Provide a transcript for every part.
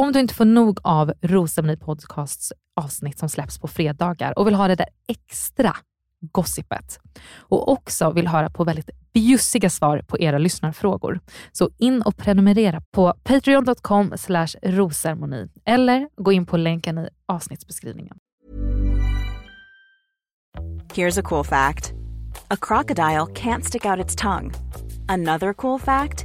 Om du inte får nog av Rosceremoni Podcasts avsnitt som släpps på fredagar och vill ha det där extra gossipet och också vill höra på väldigt bjussiga svar på era lyssnarfrågor. Så in och prenumerera på patreon.com rosermoni eller gå in på länken i avsnittsbeskrivningen. Here's a cool fact. A crocodile can't stick out its tongue. Another cool fact,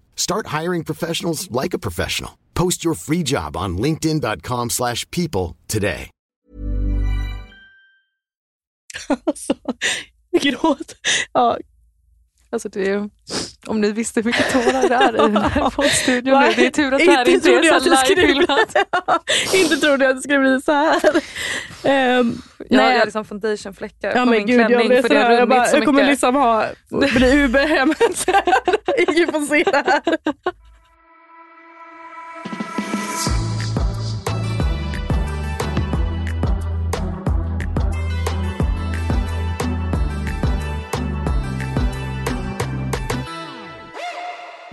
Start hiring professionals like a professional. Post your free job on linkedin.com slash people today. alltså, gråt. Ja. Alltså det, om ni visste hur mycket tårar det är i den här poddstudion nu. Det är tur att det här inte är så livefilmat. inte trodde jag att det skulle bli så här. Um, jag har liksom foundationfläckar ja, på min gud, klänning jag för det har runnit bara, så mycket. Jag kommer liksom ha, bli Uber-hemmet. Ingen får se det här.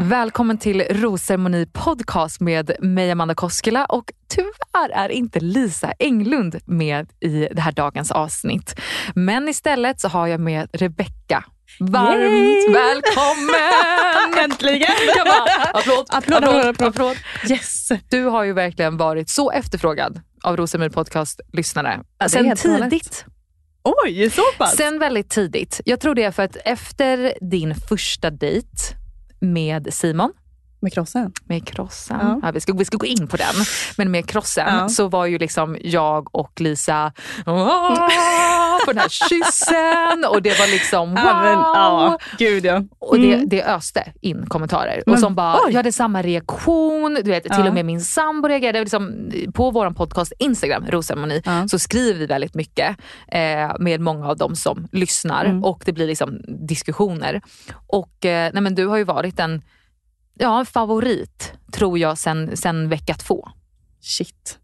Välkommen till Rosceremoni podcast med mig Amanda Koskela och tyvärr är inte Lisa Englund med i det här dagens avsnitt. Men istället så har jag med Rebecka. Varmt Yay! välkommen! Äntligen! Jag bara, applåd, applåd, applåd, applåd. Yes. Du har ju verkligen varit så efterfrågad av Rosceremoni podcast-lyssnare. Ja, Sen tidigt. Oj, så pass? Sen väldigt tidigt. Jag tror det är för att efter din första dejt med Simon. Med krossen? Med krossen. Ja. ja vi, ska, vi ska gå in på den. Men med krossen ja. så var ju liksom jag och Lisa på den här kyssen och det var liksom wow. Ja, men, ja. Gud, ja. Mm. Och det, det öste in kommentarer. Men, och som bara, oj. jag hade samma reaktion. Du vet, till och med min sambo reagerade. Liksom, på vår podcast Instagram, Rosemoni, så skriver vi väldigt mycket eh, med många av dem som lyssnar mm. och det blir liksom diskussioner. Och eh, nej, men du har ju varit en ja, en favorit tror jag sen, sen vecka två. Shit.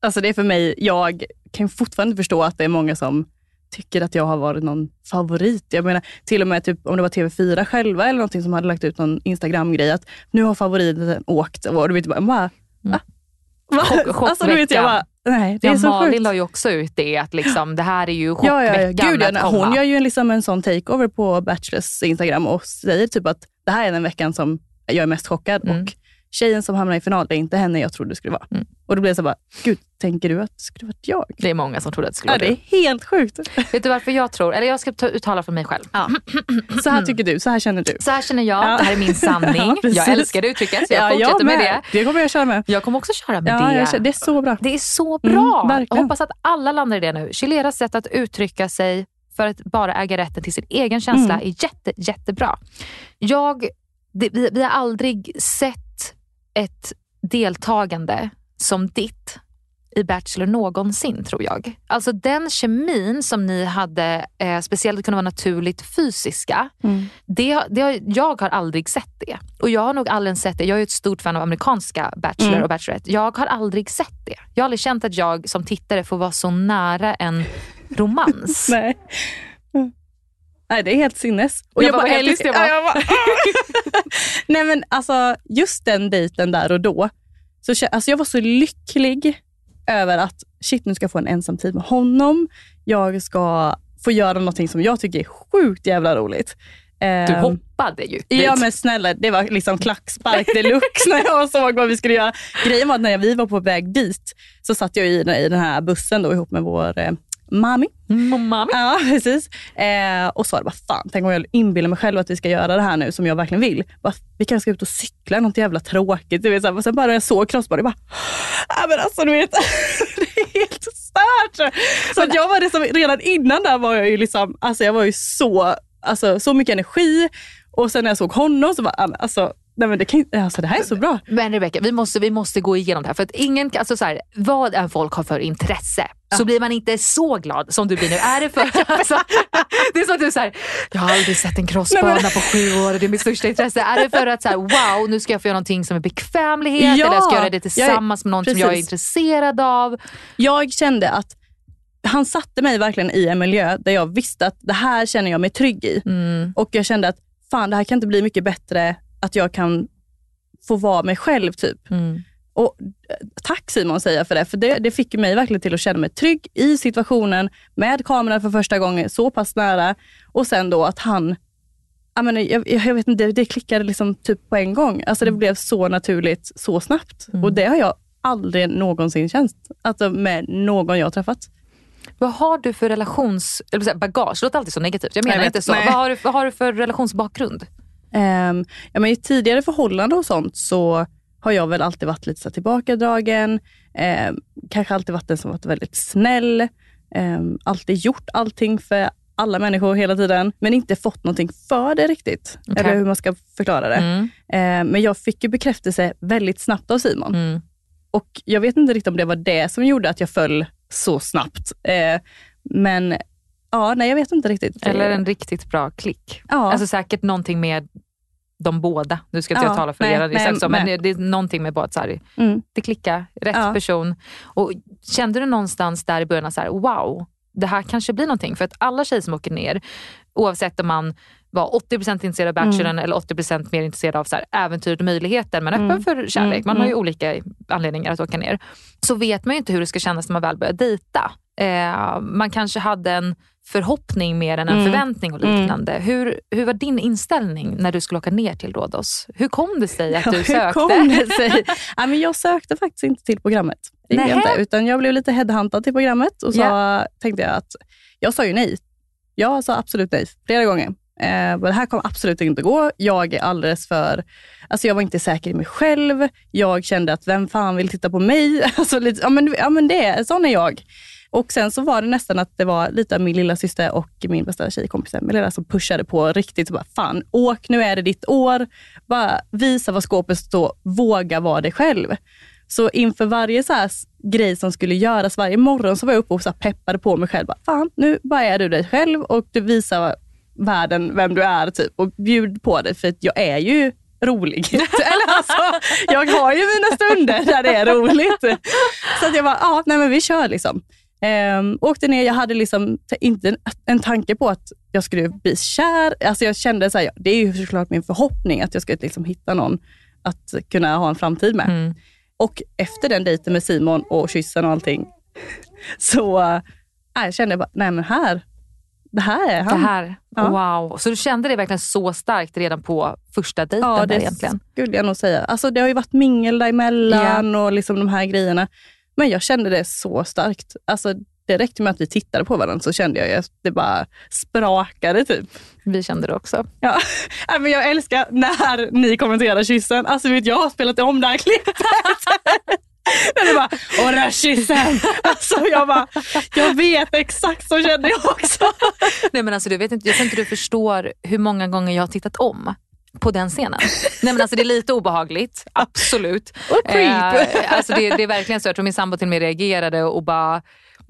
Alltså det är för mig, jag kan fortfarande förstå att det är många som tycker att jag har varit någon favorit. Jag menar till och med typ, om det var TV4 själva eller någonting som hade lagt ut någon Instagram-grej att nu har favoriten åkt. Och du vet, bara, bara mm. Va? Chock, alltså, du vet, jag bara, nej, det ja, är så Malin sjukt. la ju också ut det, att liksom, det här är ju chockveckan ja, ja, ja. Gud, ja, Hon gör ju liksom en sån takeover på Bachelors Instagram och säger typ att det här är den veckan som jag är mest chockad. Mm. Och tjejen som hamnar i final är inte henne jag trodde det skulle vara. Mm. Och då blev jag så bara, gud, tänker du att det skulle varit jag? Det är många som trodde att det skulle ja, vara du. Det är helt sjukt. Vet du varför jag tror, eller jag ska ta, uttala för mig själv. Ja. Så här tycker du, så här känner du. Så här känner jag, ja. det här är min sanning. Ja, jag älskar det uttrycket, så jag fortsätter jag med. med. det. Det kommer jag köra med. Jag kommer också köra med det. Känner, det är så bra. Det är så bra. Mm, jag hoppas att alla landar i det nu. Chileras sätt att uttrycka sig för att bara äga rätten till sin egen känsla mm. är jätte, jättebra. Jag det, vi, vi har aldrig sett ett deltagande som ditt i Bachelor någonsin tror jag. Alltså den kemin som ni hade, eh, speciellt kunde vara naturligt fysiska, mm. det, det, jag har aldrig sett det. Och jag har nog aldrig sett det. Jag är ett stort fan av amerikanska Bachelor mm. och Bachelorette. Jag har aldrig sett det. Jag har aldrig känt att jag som tittare får vara så nära en romans. Nej. Nej, det är helt sinnes. Och jag, jag bara, bara älskar... Jag bara, jag bara, Nej men alltså just den dejten där och då. Så, alltså, jag var så lycklig över att shit, nu ska jag få en ensam tid med honom. Jag ska få göra någonting som jag tycker är sjukt jävla roligt. Du ehm, hoppade ju. Ja men snälla, det var liksom klackspark deluxe när jag såg vad vi skulle göra. Grejen var att när vi var på väg dit så satt jag i, i den här bussen då, ihop med vår eh, mami. Mami. Ja, precis. Eh, och sa, vad fan, tänk om jag inbillar mig själv att vi ska göra det här nu som jag verkligen vill. Bara, vi kanske ska ut och cykla, något jävla tråkigt. Du vet, så här, och sen bara när jag såg crossbody, bara, ja men alltså du vet, det är helt stört. Så att jag var det som, redan innan där var jag ju liksom, alltså jag var ju så, alltså så mycket energi. Och sen när jag såg honom så var alltså Nej, men det, kan, alltså, det här är så bra. Men Rebecca, vi måste, vi måste gå igenom det här. För att ingen, alltså, så här, vad än folk har för intresse ja. så blir man inte så glad som du blir nu. Är det för alltså, Det är som att du säger, jag har aldrig sett en crossbana men... på sju år och det är mitt största intresse. Är det för att så här, wow, nu ska jag få göra någonting som är bekvämlighet ja. eller jag ska göra det tillsammans med någon Precis. som jag är intresserad av? Jag kände att han satte mig verkligen i en miljö där jag visste att det här känner jag mig trygg i. Mm. Och jag kände att fan, det här kan inte bli mycket bättre att jag kan få vara mig själv. typ. Mm. Och eh, Tack Simon säger jag för det, för det, det fick mig verkligen till att känna mig trygg i situationen med kameran för första gången så pass nära och sen då att han jag, menar, jag, jag vet inte, det, det klickade liksom typ på en gång. Alltså det mm. blev så naturligt så snabbt. Mm. Och det har jag aldrig någonsin känt alltså med någon jag träffat. Vad har du för relations... Eller bagage, det låter alltid så negativt. Jag menar jag inte så. Vad har, du, vad har du för relationsbakgrund? Um, ja, men I tidigare förhållanden och sånt så har jag väl alltid varit lite så tillbakadragen. Um, kanske alltid varit den som varit väldigt snäll. Um, alltid gjort allting för alla människor hela tiden, men inte fått någonting för det riktigt. Okay. Eller hur man ska förklara det. Mm. Eh, men jag fick ju bekräftelse väldigt snabbt av Simon. Mm. Och Jag vet inte riktigt om det var det som gjorde att jag föll så snabbt. Eh, men Ja, nej jag vet inte riktigt. Eller en riktigt bra klick. Ja. Alltså säkert någonting med de båda. Nu ska inte ja, jag tala för nej, er, nej, så, men, men det är någonting med bara att så här, mm. det klickar, rätt ja. person. Och Kände du någonstans där i början så här, wow, det här kanske blir någonting? För att alla tjejer som åker ner, oavsett om man var 80% intresserad av Bachelorn mm. eller 80% mer intresserad av så här, äventyret och möjligheten men öppen mm. för kärlek. Mm. Man har ju mm. olika anledningar att åka ner. Så vet man ju inte hur det ska kännas när man väl börjar dejta. Eh, man kanske hade en förhoppning mer än en mm. förväntning och liknande. Mm. Hur, hur var din inställning när du skulle åka ner till Rhodos? Hur kom det sig att du ja, sökte? Kom det sig? ja, men jag sökte faktiskt inte till programmet. Jag inte, utan jag blev lite headhuntad till programmet och så yeah. tänkte jag att jag sa ju nej. Jag sa absolut nej flera gånger. Eh, det här kommer absolut inte gå. Jag är alldeles för... Alltså jag var inte säker i mig själv. Jag kände att vem fan vill titta på mig? Alltså lite, ja, men, ja, men det, sån är jag. Och sen så var det nästan att det var lite av min lilla syster och min bästa tjejkompis Emelie som pushade på riktigt. Så bara, fan, åk nu är det ditt år. Bara visa vad skåpet står. Våga vara dig själv. Så inför varje så grej som skulle göras varje morgon så var jag uppe och så peppade på mig själv. Bara, fan, nu bara är du dig själv och du visar världen vem du är typ och bjud på det för jag är ju rolig. Eller alltså, jag har ju mina stunder där det är roligt. Så att jag bara, ja, nej men vi kör liksom. Um, åkte ner, jag hade liksom inte en tanke på att jag skulle bli kär. Alltså jag kände så här, det är ju såklart min förhoppning att jag ska liksom hitta någon att kunna ha en framtid med. Mm. Och efter den dejten med Simon och kyssen och allting, så äh, jag kände bara, nej men här, det här är han. Det här, ja. Wow. Så du kände det verkligen så starkt redan på första dejten? Ja, det egentligen? skulle jag nog säga. Alltså, det har ju varit mingel däremellan yeah. och liksom de här grejerna. Men jag kände det så starkt. Alltså, det räckte med att vi tittade på varandra så kände jag att det bara sprakade. Typ. Vi kände det också. Ja. Men jag älskar när ni kommenterar kyssen. Alltså vet jag har spelat om det här klippet. Men det bara, och den här kyssen. Alltså jag bara, jag vet exakt så kände jag också. Nej men alltså du vet inte, jag tror inte du förstår hur många gånger jag har tittat om. På den scenen. Nej men alltså det är lite obehagligt, absolut. Och creep. Eh, alltså det, det, är verkligen så. Jag tror min sambo till och med reagerade och bara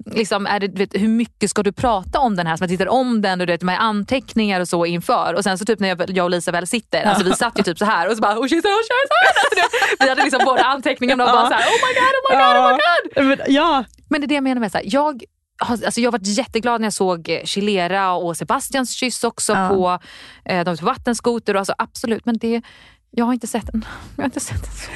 Liksom, är det, vet, hur mycket ska du prata om den här? Så man tittar om den och du vet, med anteckningar och så inför. Och sen så typ när jag, jag och Lisa väl sitter, alltså vi satt ju typ så här och så bara oh oh she's alltså, Vi hade liksom båda anteckningarna och bara så här, oh my god, oh my god, oh my god. Men, ja. Men det är det jag menar med så här, jag Alltså jag var jätteglad när jag såg Chilera och Sebastians kyss också ja. på, eh, de på vattenskoter. Alltså absolut, men det, jag har inte sett en, jag har inte sett en,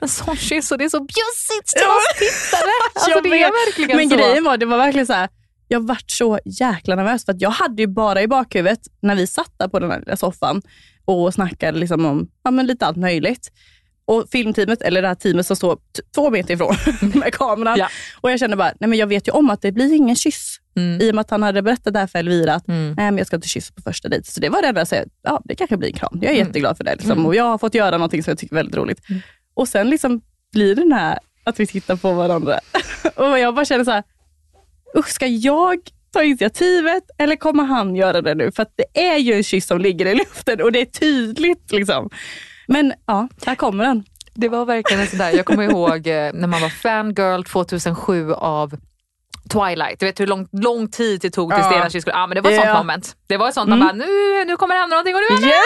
en sån kyss och det är så bjussigt till oss tittare. Alltså det är verkligen men så. grejen var, det var verkligen så här, jag vart så jäkla nervös för att jag hade ju bara i bakhuvudet när vi satt där på den här soffan och snackade liksom om ja, men lite allt möjligt och filmteamet, eller det här teamet som står två meter ifrån med kameran. Ja. Och jag kände bara, nej men jag vet ju om att det blir ingen kyss. Mm. I och med att han hade berättat det här för Elvira, att mm. nej, men jag ska inte kyssa på första dejt. Så det var det enda jag sa, ja det kanske blir en kram. Jag är mm. jätteglad för det. Liksom. Mm. Och jag har fått göra någonting som jag tycker är väldigt roligt. Mm. Och sen liksom blir det den här att vi tittar på varandra. och jag bara känner så här, usch ska jag ta initiativet eller kommer han göra det nu? För det är ju en kyss som ligger i luften och det är tydligt. Liksom. Men ja, där kommer den. Det var verkligen en sån där, jag kommer ihåg eh, när man var fangirl 2007 av Twilight. Du vet hur lång, lång tid det tog tills ja. deras skulle... Ja men det var ett yeah. sånt moment. Det var ett sånt mm. man bara, nu, nu kommer det hända någonting och nu yes.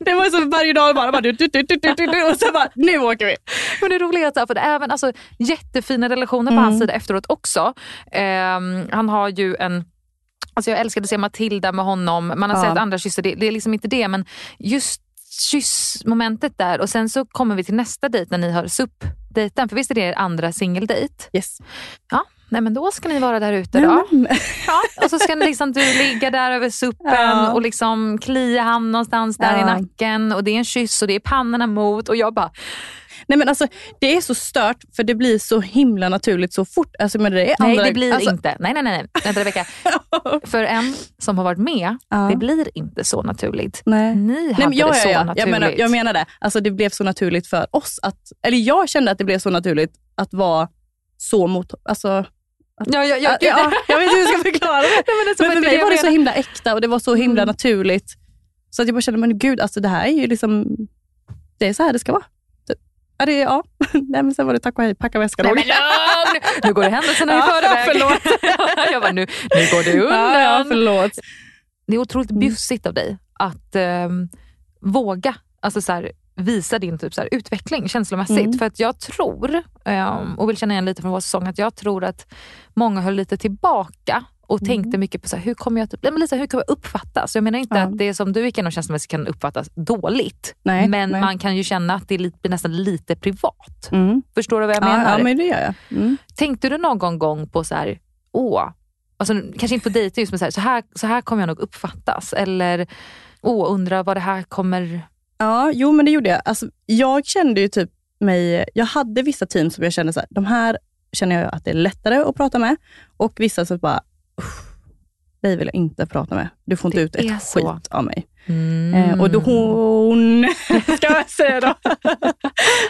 Det var som varje dag bara, bara du, du, du, du, och så bara, nu åker vi. Men det roliga är att för det är även alltså, jättefina relationer på mm. hans sida efteråt också. Um, han har ju en Alltså jag älskade att se Matilda med honom. Man har ja. sett andra kyssar, det, det, är liksom inte det. Men just kyssmomentet där och sen så kommer vi till nästa dejt när ni har SUP-dejten. För visst är det er andra singeldejt? Yes. Ja, nej men då ska ni vara där ute då. Ja, och så ska ni liksom, du ligga där över suppen ja. och liksom klia han någonstans där ja. i nacken och det är en kyss och det är pannorna mot och jag bara Nej men alltså det är så stört för det blir så himla naturligt så fort. Alltså, men det är nej andra, det blir alltså... inte. Nej nej nej. Vänta Rebecka. för en som har varit med, ja. det blir inte så naturligt. Nej. Ni hade nej, ja, det så ja, naturligt. Jag menar, jag menar det. Alltså, det blev så naturligt för oss. att, Eller jag kände att det blev så naturligt att vara så mot... Alltså, Ja, ja, ja, ja, jag vet inte hur jag ska förklara det. Nej, men, för mig var det så himla äkta och det var så himla mm. naturligt. Så att jag bara kände, men gud, alltså det här är ju liksom, det är så här det ska vara. Ja, det, ja. Nej, men sen var det tack och hej, packa väskan och Nu går det händelserna i förväg. Förlåt. jag bara, nu, nu går det undan. Ja, ja, förlåt. Det är otroligt mm. bjussigt av dig att um, våga alltså så här, visa din typ så här, utveckling känslomässigt. Mm. För att jag tror, um, och vill känna igen lite från vår säsong, att jag tror att många höll lite tillbaka och mm. tänkte mycket på så här, hur kommer jag, typ, men Lisa, hur kommer jag uppfattas? Jag menar inte ja. att det som du gick igenom känslomässigt kan uppfattas dåligt. Nej, men nej. man kan ju känna att det blir nästan lite privat. Mm. Förstår du vad jag menar? Ja, men det gör jag. Mm. Tänkte du någon gång på så här, åh, alltså, kanske inte på dejting, men så här, så här, så här kommer jag nog uppfattas. Eller, åh, undrar vad det här kommer... Ja, jo men det gjorde jag. Alltså, jag kände ju typ mig, jag hade vissa team som jag kände så här, de här känner jag att det är lättare att prata med och vissa som bara, dig vill jag inte prata med. Du får inte det ut ett så. skit av mig. Mm. Eh, och då hon, ska jag säga då.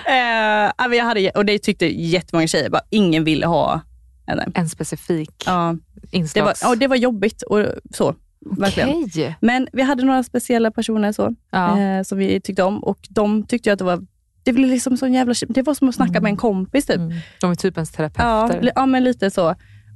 eh, jag hade, och det tyckte jättemånga tjejer, bara, ingen ville ha henne. En specifik ja, inslags... Det var, ja, det var jobbigt och så. Verkligen. Okay. Men vi hade några speciella personer så, ja. eh, som vi tyckte om och de tyckte att det var det, blev liksom sån jävla, det var som att snacka mm. med en kompis. Typ. Mm. De är typ ens terapeuter. Ja, ja, men lite så.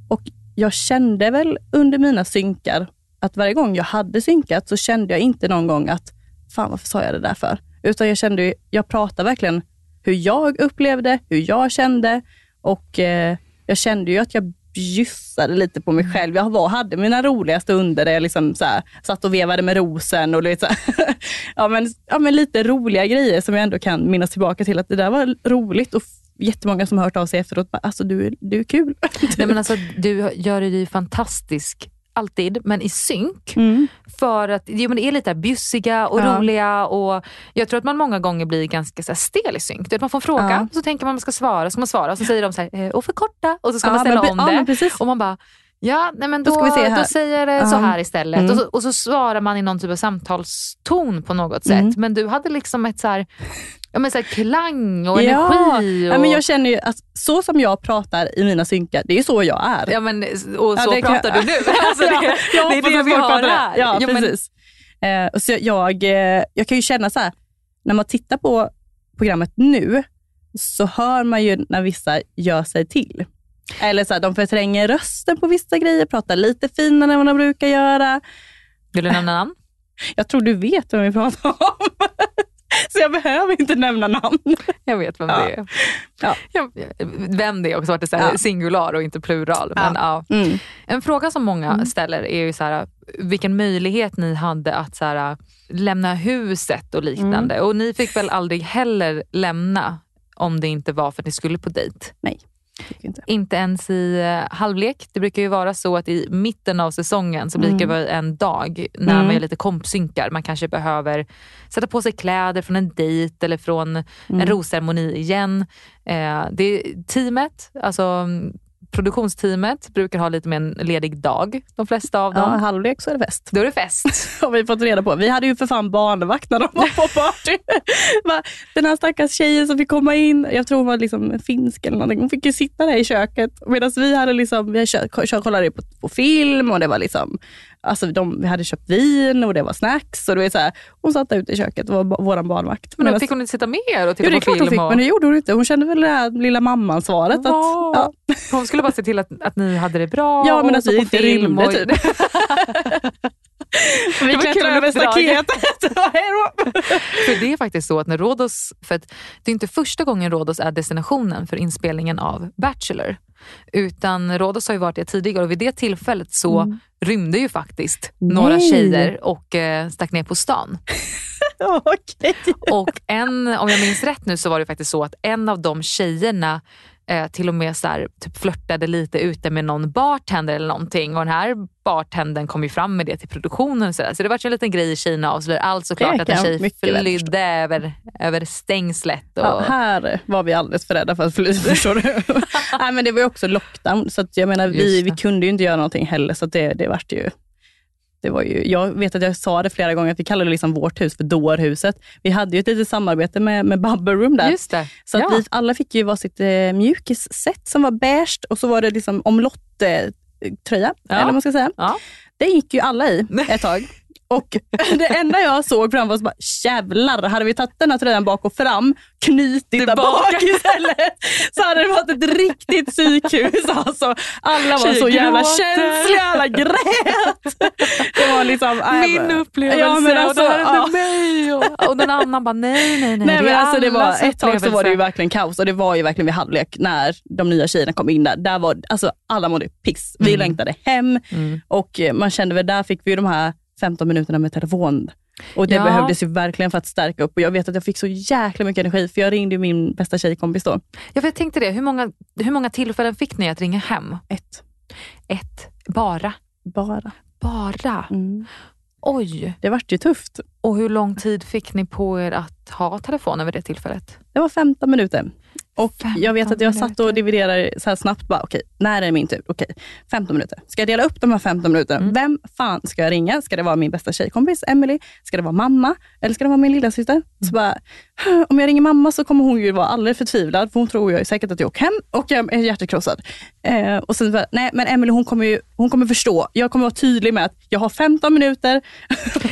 Och jag kände väl under mina synkar att varje gång jag hade synkat så kände jag inte någon gång att, fan varför sa jag det där för? Utan jag kände, jag pratade verkligen hur jag upplevde, hur jag kände och eh, jag kände ju att jag bjussade lite på mig själv. Jag var, hade mina roliga stunder där jag liksom så här, satt och vevade med rosen och lite, så ja, men, ja, men lite roliga grejer som jag ändå kan minnas tillbaka till att det där var roligt och jättemånga som har hört av sig efteråt. Alltså du, du är kul. Nej, men alltså, du gör det ju fantastisk alltid, men i synk. Mm. För att jo, men det är lite bjussiga och ja. roliga och jag tror att man många gånger blir ganska så här, stel i synk. Du man får en fråga ja. så tänker man att man ska svara, så man svara och så säger de så här, eh, och förkorta och så ska ja, man ställa men, om det. och man bara, Ja, nej men då, då, då säger jag det uh, så här istället. Mm. Och, så, och, så, svarar man i någon typ av samtalston på något sätt. Mm. Men du hade liksom ett så här, ja, men så klang och ja. energi. Och... Ja, men jag känner ju att så som jag pratar i mina synkar, det är så jag är. Ja, men, och så ja, pratar kan... du nu. Alltså, det, ja, det är det vi har här. Ja, ja precis. Eh, så jag, eh, jag kan ju känna så här, när man tittar på programmet nu, så hör man ju när vissa gör sig till. Eller så här, de förtränger rösten på vissa grejer, pratar lite finare än vad de brukar göra. Vill du nämna namn? Jag tror du vet vem vi pratar om. Så jag behöver inte nämna namn. Jag vet vem ja. det är. Ja. vem det är också, att det är ja. singular och inte plural. Men, ja. Mm. En fråga som många mm. ställer är ju så här, vilken möjlighet ni hade att så här, lämna huset och liknande. Mm. Och ni fick väl aldrig heller lämna om det inte var för att ni skulle på dejt? Nej. Inte. inte. ens i uh, halvlek. Det brukar ju vara så att i mitten av säsongen så brukar det mm. vara en dag när mm. man är lite kompsynkar. Man kanske behöver sätta på sig kläder från en dejt eller från mm. en rosceremoni igen. Uh, det är teamet, alltså produktionsteamet brukar ha lite mer en ledig dag, de flesta av dem. Ja, halvlek så är det fest. Då är det fest. har vi fått reda på. Vi hade ju för fan barnvakt när de var på party. Den här stackars tjejen som fick komma in, jag tror hon var liksom finsk eller någonting, hon fick ju sitta där i köket medan vi hade liksom, vi kollade på, på film och det var liksom Alltså de, vi hade köpt vin och det var snacks. Och det var så här, hon satt ute i köket och var vår barnvakt. Men då fick hon inte sitta med och titta jo, på film? Hon fick, och... men det gjorde hon inte. Hon kände väl det här lilla mammansvaret. Att, ja. Hon skulle bara se till att, att ni hade det bra Ja, men att vi inte rymde typ. vi klättrade över staketet. för det är faktiskt så att när Rhodos, för det är inte första gången Rhodos är destinationen för inspelningen av Bachelor. Utan Rhodos har ju varit det tidigare och vid det tillfället så mm. rymde ju faktiskt Nej. några tjejer och eh, stack ner på stan. okay. Och en, om jag minns rätt nu så var det faktiskt så att en av de tjejerna eh, till och med så här, typ flörtade lite ute med någon bartender eller någonting och den här bartendern kom ju fram med det till produktionen. Så, så det var en liten grej i Kina och så allt såklart att en tjej flydde över, över stängslet. Och... Ja, här var vi alldeles för rädda för att fly förstår du. Nej, men det var ju också lockdown så jag menar vi, vi kunde ju inte göra någonting heller så det, det vart ju det var ju, jag vet att jag sa det flera gånger, att vi kallade liksom vårt hus för dårhuset. Vi hade ju ett litet samarbete med, med Bubble Room där. Just det. Så ja. vi alla fick ju varsitt eh, mjukisset som var beige och så var det liksom omlott-tröja, ja. eller vad man ska säga. Ja. Det gick ju alla i ett tag. Och det enda jag såg fram var så bara, jävlar, hade vi tagit den här tröjan bak och fram, knutit där bak istället, så hade det varit ett riktigt psykhus. Alltså, alla var så jävla känsliga, alla grät. Det var liksom, äh, Min upplevelse ja, men alltså, och det här ja. mig. Och, och den annan bara, nej, nej, nej. nej men alltså, det var, ett tag så var det ju verkligen kaos och det var ju verkligen vid halvlek när de nya tjejerna kom in där. där var, alltså, alla mådde piss. Vi mm. längtade hem mm. och man kände väl, där fick vi de här 15 minuterna med telefon. Och det ja. behövdes ju verkligen för att stärka upp. Och Jag vet att jag fick så jäkla mycket energi, för jag ringde min bästa tjejkompis då. Ja, för jag tänkte det. Hur många, hur många tillfällen fick ni att ringa hem? Ett. Ett? Bara? Bara. Bara? Mm. Oj. Det vart ju tufft. Och hur lång tid fick ni på er att ha telefonen vid det tillfället? Det var 15 minuter. Och jag vet att jag satt och dividerade så här snabbt. Bara, okej, när är det min tur? Okej, 15 minuter. Ska jag dela upp de här 15 minuterna? Mm. Vem fan ska jag ringa? Ska det vara min bästa tjejkompis Emily? Ska det vara mamma? Eller ska det vara min lillasyster? Mm. Så bara, om jag ringer mamma så kommer hon ju vara alldeles förtvivlad, för hon tror ju säkert att jag åker hem och jag är hjärtekrossad. Eh, och sen bara, nej men Emily hon kommer, ju, hon kommer förstå. Jag kommer vara tydlig med att jag har 15 minuter.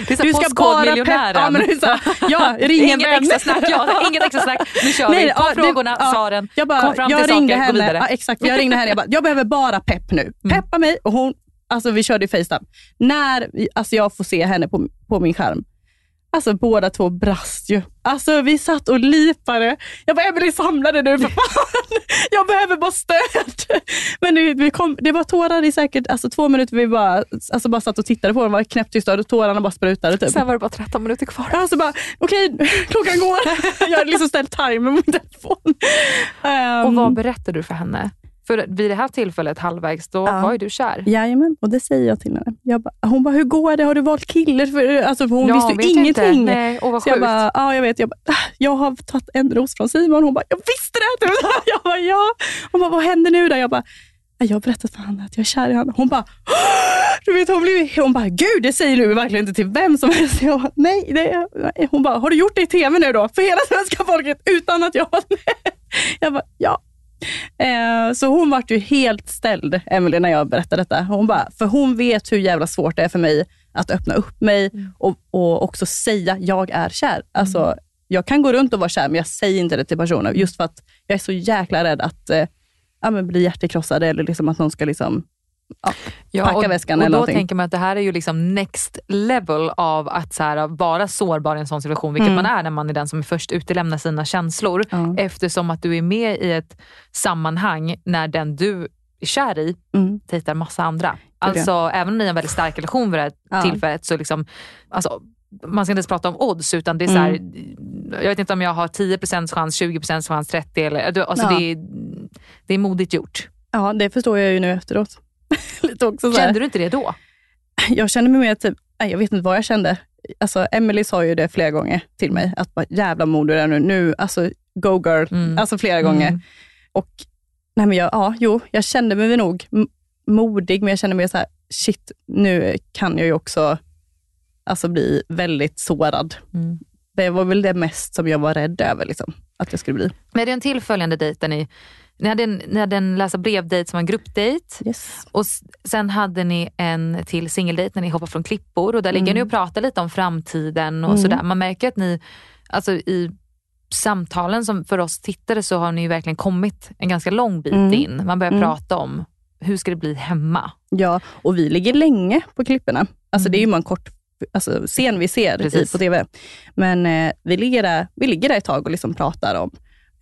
Det du ska bara peppa. Ja, men det så, ja, ring inget extra snack. Ja, inget extra snack. Nu kör nej, vi. Ta ja, frågorna, ja, svaren. Jag bara, Kom fram jag till ringde saker, henne, gå vidare. Ja, exakt, jag ringde henne. Jag, bara, jag behöver bara pepp nu. Mm. Peppa mig. Och hon, alltså vi körde ju Facetime. När alltså jag får se henne på, på min skärm, Alltså båda två brast ju. Alltså vi satt och lipade. Jag bara, Emelie samla dig nu för fan. Jag behöver bara stöd. Men det, vi kom, det var tårar i säkert alltså, två minuter. Vi bara, alltså, bara satt och tittade på dem, var knäpptysta och tårarna bara sprutade. Typ. Sen var det bara 13 minuter kvar. Alltså bara, okej, okay, klockan går. Jag hade liksom ställt timer på min telefon. Um, och vad berättade du för henne? För vid det här tillfället, halvvägs, då ja. var ju du kär. Jajamän, och det säger jag till henne. Jag ba, hon bara, hur går det? Har du valt kille? För, alltså, för hon jag visste ju ingenting. Nej, och vad så jag bara, ja jag vet. Jag, bara, ah, jag har tagit en ros från Simon. Hon bara, jag visste det! jag bara, ja. Hon bara, vad händer nu då? Jag bara, jag har berättat för honom att jag är kär i honom. Hon bara, du vet, hon, blev, hon bara, gud det säger du verkligen inte till vem som helst. Jag bara, nej, det, nej. Hon bara, har du gjort det i TV nu då? För hela svenska folket utan att jag var med? Jag bara, ja. Eh, så hon vart ju helt ställd, Emelie, när jag berättade detta. Hon bara, för hon vet hur jävla svårt det är för mig att öppna upp mig mm. och, och också säga jag är kär. Alltså, mm. Jag kan gå runt och vara kär, men jag säger inte det till personer. Just för att jag är så jäkla rädd att eh, ja, bli hjärtekrossad eller liksom att någon ska liksom ja, ja, packa och, väskan och eller Då någonting. tänker man att det här är ju liksom next level av att så här, vara sårbar i en sån situation, vilket mm. man är när man är den som är först utelämnar sina känslor. Mm. Eftersom att du är med i ett sammanhang när den du är kär i mm. dejtar massa andra. Alltså även om ni har en väldigt stark relation vid det här ja. tillfället så liksom, alltså, man ska inte ens prata om odds utan det är så här, mm. jag vet inte om jag har 10% chans, 20% chans, 30 eller alltså ja. det, är, det är modigt gjort. Ja, det förstår jag ju nu efteråt. Lite också så Kände du inte det då? Jag kände mig mer typ, jag vet inte vad jag kände. Alltså, Emily sa ju det flera gånger till mig, att bara, jävla mod du är nu. nu alltså, go girl. Mm. Alltså flera gånger. Mm. Och nej men jag, ja, jo, jag kände mig nog modig, men jag kände mig så här, shit, nu kan jag ju också alltså, bli väldigt sårad. Mm. Det var väl det mest som jag var rädd över, liksom, att jag skulle bli. Men är det en tillföljande där ni hade en, ni hade en läsa brevdejt som var en gruppdejt. Yes. Och sen hade ni en till singeldejt när ni hoppar från klippor och där mm. ligger ni och pratar lite om framtiden och mm. sådär. Man märker att ni, alltså i samtalen som för oss tittare så har ni verkligen kommit en ganska lång bit mm. in. Man börjar mm. prata om hur ska det bli hemma? Ja, och vi ligger länge på klipporna. Alltså det är ju bara en kort alltså, scen vi ser i, på TV. Men eh, vi, ligger där, vi ligger där ett tag och liksom pratar om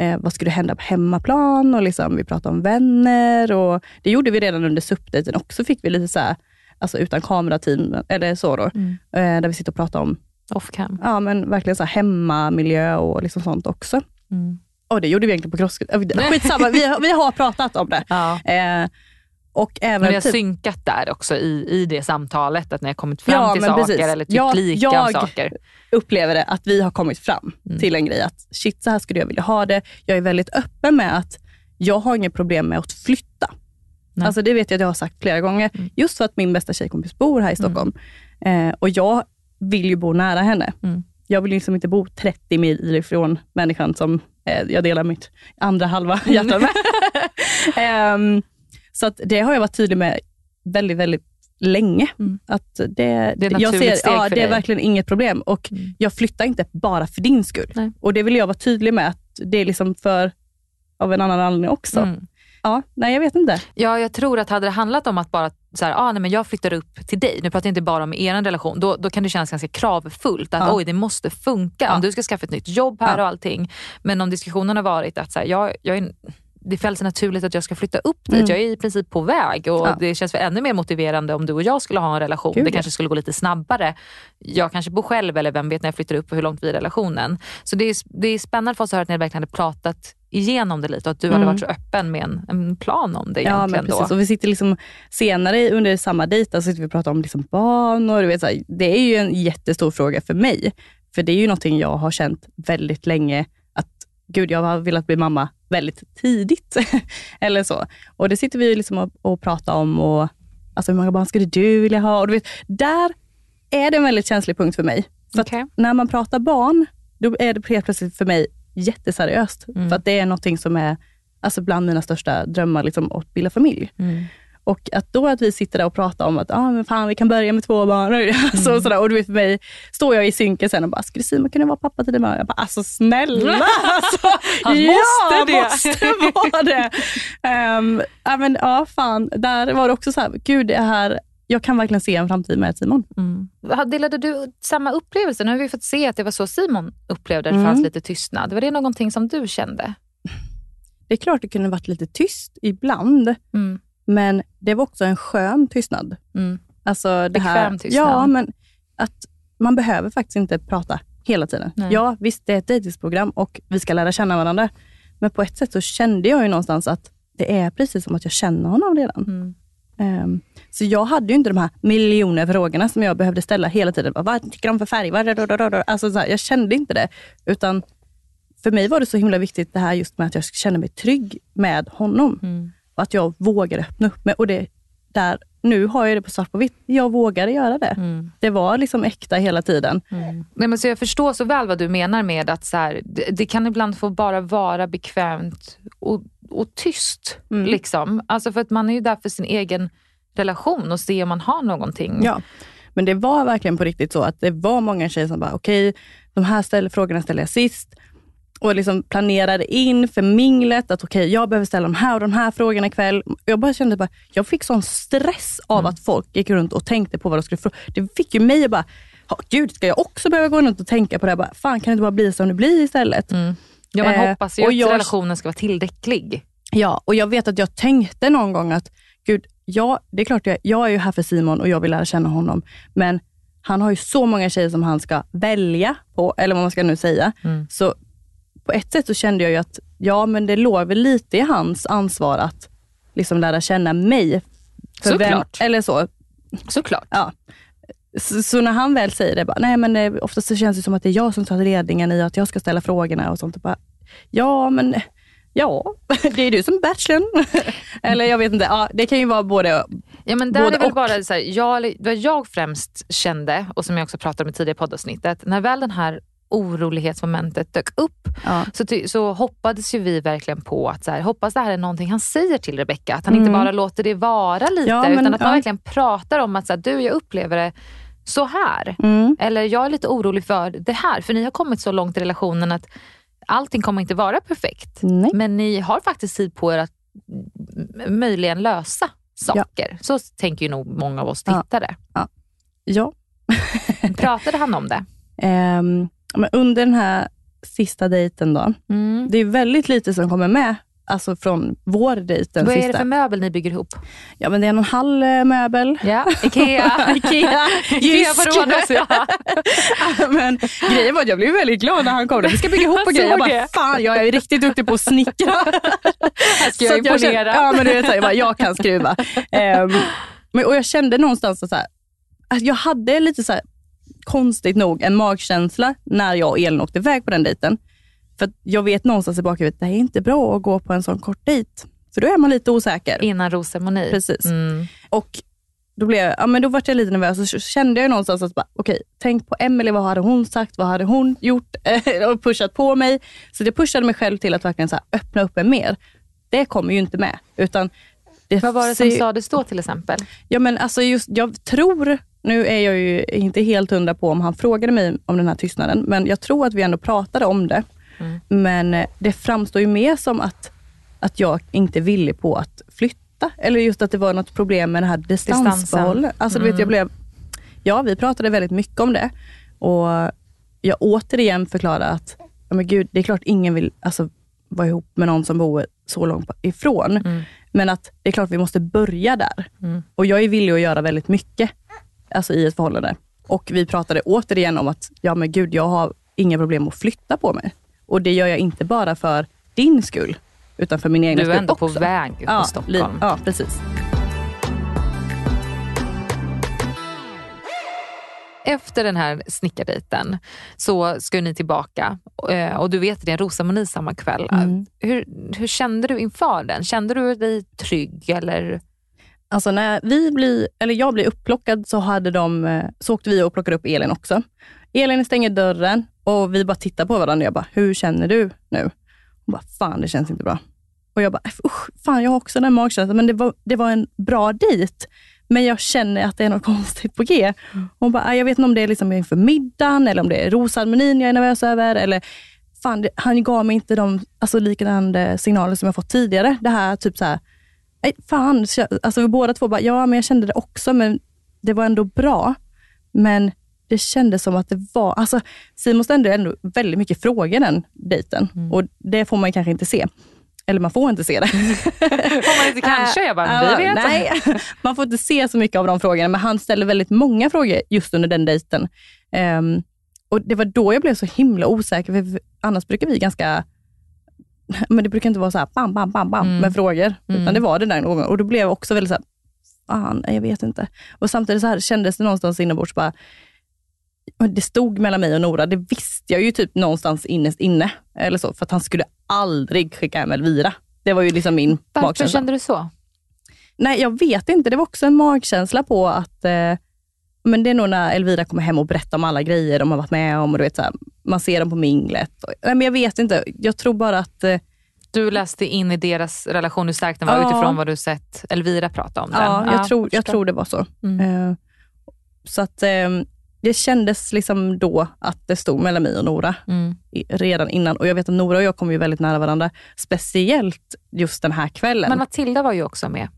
eh, vad skulle hända på hemmaplan och liksom, vi pratade om vänner. Och det gjorde vi redan under SUP-dejten också. fick vi lite så här, alltså utan kamerateam, eller så då, mm. eh, där vi sitter och pratar om Off-cam. Ja, men verkligen så här hemmamiljö och liksom sånt också. Mm. Och det gjorde vi egentligen på crossfit. Skitsamma, vi, vi har pratat om det. Ja. Eh, och även ni har typ, synkat där också i, i det samtalet, att ni har kommit fram ja, till saker precis. eller tyckt jag, lika jag om saker. Jag upplever det att vi har kommit fram mm. till en grej att shit, så här skulle jag vilja ha det. Jag är väldigt öppen med att jag har inget problem med att flytta. Nej. Alltså det vet jag att jag har sagt flera gånger. Mm. Just för att min bästa tjejkompis bor här i Stockholm. Mm. Eh, och jag vill ju bo nära henne. Mm. Jag vill liksom inte bo 30 mil ifrån människan som eh, jag delar mitt andra halva hjärta med. um, Så att det har jag varit tydlig med väldigt, väldigt länge. Mm. Att det, det är jag ser, ja, Det är verkligen inget problem och mm. jag flyttar inte bara för din skull. Nej. Och det vill jag vara tydlig med, att det är liksom för av en annan anledning också. Mm. Ja, nej jag vet inte. Ja, jag tror att hade det handlat om att bara så här, ah, nej, men jag flyttar upp till dig, nu pratar jag inte bara om er relation, då, då kan det kännas ganska kravfullt att ja. oj det måste funka ja. om du ska skaffa ett nytt jobb här ja. och allting. Men om diskussionen har varit att så här, jag, jag är det fälls naturligt att jag ska flytta upp dit. Mm. Jag är i princip på väg och ja. det känns ännu mer motiverande om du och jag skulle ha en relation. Gud, det kanske skulle gå lite snabbare. Jag kanske bor själv eller vem vet när jag flyttar upp och hur långt vi är i relationen. Så det är, det är spännande för oss att höra att ni verkligen hade pratat igenom det lite och att du mm. hade varit så öppen med en, en plan om det. Ja, men precis. Då. Och vi sitter liksom senare under samma dejt så sitter vi och pratar om liksom barn. Och du vet, så här, det är ju en jättestor fråga för mig. För det är ju någonting jag har känt väldigt länge gud jag har velat bli mamma väldigt tidigt. eller så. Och det sitter vi liksom och, och pratar om. Och, alltså hur många barn skulle du vilja ha? Och du vet, där är det en väldigt känslig punkt för mig. För okay. när man pratar barn, då är det helt plötsligt för mig jätteseriöst. Mm. För att det är någonting som är alltså bland mina största drömmar, liksom, att bilda familj. Mm. Och att då att vi sitter där och pratar om att ah, men fan, vi kan börja med två barn. Alltså, mm. sådär. Och du vet, för mig står jag i synken sen och bara, skulle Simon kunna vara pappa till dina barn? Jag bara, alltså snälla! Alltså, Han ja, måste det! måste vara det. um, ja, men, ja, fan. Där var det också så här, gud det här jag kan verkligen se en framtid med Simon. Mm. Delade du samma upplevelse? Nu har vi fått se att det var så Simon upplevde det. Det fanns mm. lite tystnad. Var det någonting som du kände? Det är klart det kunde varit lite tyst ibland. Mm. Men det var också en skön tystnad. Mm. Alltså det Bekväm tystnad. Ja, men att man behöver faktiskt inte prata hela tiden. Nej. Ja, visst det är ett dejtingsprogram och vi ska lära känna varandra. Men på ett sätt så kände jag ju någonstans att det är precis som att jag känner honom redan. Mm. Um, så jag hade ju inte de här miljoner frågorna som jag behövde ställa hela tiden. Vad tycker de för färg? Alltså, så här, jag kände inte det. Utan för mig var det så himla viktigt det här just med att jag kände mig trygg med honom. Mm. Att jag vågar öppna upp mig. Och det, där, nu har jag det på svart på vitt. Jag vågade göra det. Mm. Det var liksom äkta hela tiden. Mm. Nej, men så jag förstår så väl vad du menar med att så här, det, det, kan ibland få bara vara bekvämt och, och tyst. Mm. Liksom. Alltså för att man är ju där för sin egen relation och se om man har någonting. Ja. Men det var verkligen på riktigt så att det var många tjejer som bara, okej, okay, de här ställ, frågorna ställer jag sist. Och liksom planerade in för minglet att okej, okay, jag behöver ställa de här och de här frågorna ikväll. Jag bara kände bara, jag fick sån stress av mm. att folk gick runt och tänkte på vad de skulle fråga. Det fick ju mig att bara, gud, ska jag också behöva gå runt och tänka på det? Bara, Fan, kan det inte bara bli som det blir istället? Mm. Ja, man eh, hoppas ju att jag, relationen ska vara tillräcklig. Ja, och jag vet att jag tänkte någon gång att, gud, ja, det är klart jag, jag är ju här för Simon och jag vill lära känna honom, men han har ju så många tjejer som han ska välja på, eller vad man ska nu säga. Mm. Så på ett sätt så kände jag ju att, ja men det låg väl lite i hans ansvar att liksom lära känna mig. För Såklart. Vem, eller så. Såklart. Ja. Så, så, när han väl säger det, bara, nej men det, oftast så känns det som att det är jag som tar ledningen i att jag ska ställa frågorna och sånt. Och bara, ja, men ja, det är du som bachelorn. Eller jag vet inte, ja, det kan ju vara både Ja men där är väl och. bara så här, jag, vad jag främst kände och som jag också pratade om i tidigare poddavsnittet, när väl den här orolighetsmomentet dök upp ja. så, så hoppades ju vi verkligen på att så här, hoppas det här är någonting han säger till Rebecca. Att han mm. inte bara låter det vara lite ja, men, utan att man verkligen pratar om att så här, du jag upplever det så här. Mm. Eller jag är lite orolig för det här. För ni har kommit så långt i relationen att allting kommer inte vara perfekt. Nej. Men ni har faktiskt tid på er att möjligen lösa saker. Ja. Så tänker ju nog många av oss tittare. Ja. ja. Pratade han om det? Um, men under den här sista dejten då, mm. det är väldigt lite som kommer med Alltså från vår dejt den Vad sista. är det för möbel ni bygger ihop? Ja men det är en halv eh, möbel. Ja, Ikea. Ikea, Jysk. ja. men grejen var att jag blev väldigt glad när han kom. Vi ska bygga ihop och grejer. Jag bara, fan jag är riktigt duktig på att snickra. Här ska jag imponera. ja men du vet, jag, bara, jag kan skruva. Um, men, och jag kände någonstans så här, att jag hade lite så här, konstigt nog en magkänsla när jag och Elin åkte iväg på den dejten. För jag vet någonstans i bakhuvudet, det är inte bra att gå på en sån kort dejt. Så då är man lite osäker. Innan rosceremoni. Precis. Mm. Och då, blev, ja, men då var jag lite nervös och så kände jag någonstans att, okej, okay, tänk på Emelie, vad hade hon sagt, vad hade hon gjort och pushat på mig. Så det pushade mig själv till att verkligen så öppna upp mig mer. Det kommer ju inte med. Utan det vad var det som sades då till exempel? Ja, men alltså just, jag tror nu är jag ju inte helt hundra på om han frågade mig om den här tystnaden, men jag tror att vi ändå pratade om det. Mm. Men eh, det framstår ju mer som att, att jag inte är villig på att flytta. Eller just att det var något problem med det här distansförhållandet. Alltså, mm. jag blev, ja, vi pratade väldigt mycket om det. Och jag återigen förklarade att, ja, men gud, det är klart ingen vill alltså, vara ihop med någon som bor så långt ifrån. Mm. Men att det är klart vi måste börja där. Mm. Och jag är villig att göra väldigt mycket alltså i ett förhållande. Och vi pratade återigen om att, ja men gud, jag har inga problem att flytta på mig. Och det gör jag inte bara för din skull, utan för min egen skull också. Du är ändå på väg ja, Stockholm. Ja, precis. Efter den här snickardejten så ska ni tillbaka eh, och du vet det är rosamoni samma kväll. Mm. Hur, hur kände du inför den? Kände du dig trygg? Eller? Alltså när vi blir, eller jag blir upplockad så, hade de, eh, så åkte vi och plockade upp Elin också. Elin stänger dörren och vi bara tittar på varandra. Jag bara, hur känner du nu? Hon bara, fan det känns inte bra. Och jag bara, usch, fan jag har också den magkänslan. Men det var, det var en bra dejt. Men jag känner att det är något konstigt på G. Hon bara, jag vet inte om det är liksom inför middagen eller om det är rosceremonin jag är nervös över. Eller, fan, det, han gav mig inte de alltså, liknande signaler som jag fått tidigare. Det här typ så här, nej, fan. Alltså, vi båda två bara, ja men jag kände det också, men det var ändå bra. Men det kändes som att det var, alltså Simon ställde ändå väldigt mycket frågor den dejten mm. och det får man kanske inte se. Eller man får inte se det. får man inte kanske? Jag bara, vi vet. Nej, man får inte se så mycket av de frågorna, men han ställde väldigt många frågor just under den dejten. Um, och Det var då jag blev så himla osäker, för annars brukar vi ganska men det brukar inte vara så här bam, bam, bam, bam mm. med frågor, mm. utan det var det den gången. Och då blev jag också väldigt så här, fan, jag vet inte. Och samtidigt så här kändes det någonstans inombords bara, det stod mellan mig och Nora, det visste jag ju typ någonstans innerst inne. Eller så, för att han skulle aldrig skicka hem Elvira. Det var ju liksom min Varför magkänsla. Varför kände du så? Nej, jag vet inte. Det var också en magkänsla på att eh, men det är nog när Elvira kommer hem och berättar om alla grejer de har varit med om. Och du vet, så här, man ser dem på minglet. Och, nej, men jag vet inte. Jag tror bara att eh, du läste in i deras relation hur stark den var ja. utifrån vad du sett Elvira prata om den. Ja, jag, ja, tror, jag tror det var så. Mm. Uh, så att eh, det kändes liksom då att det stod mellan mig och Nora mm. redan innan. Och jag vet att Nora och jag kom ju väldigt nära varandra. Speciellt just den här kvällen. Men Matilda var ju också med.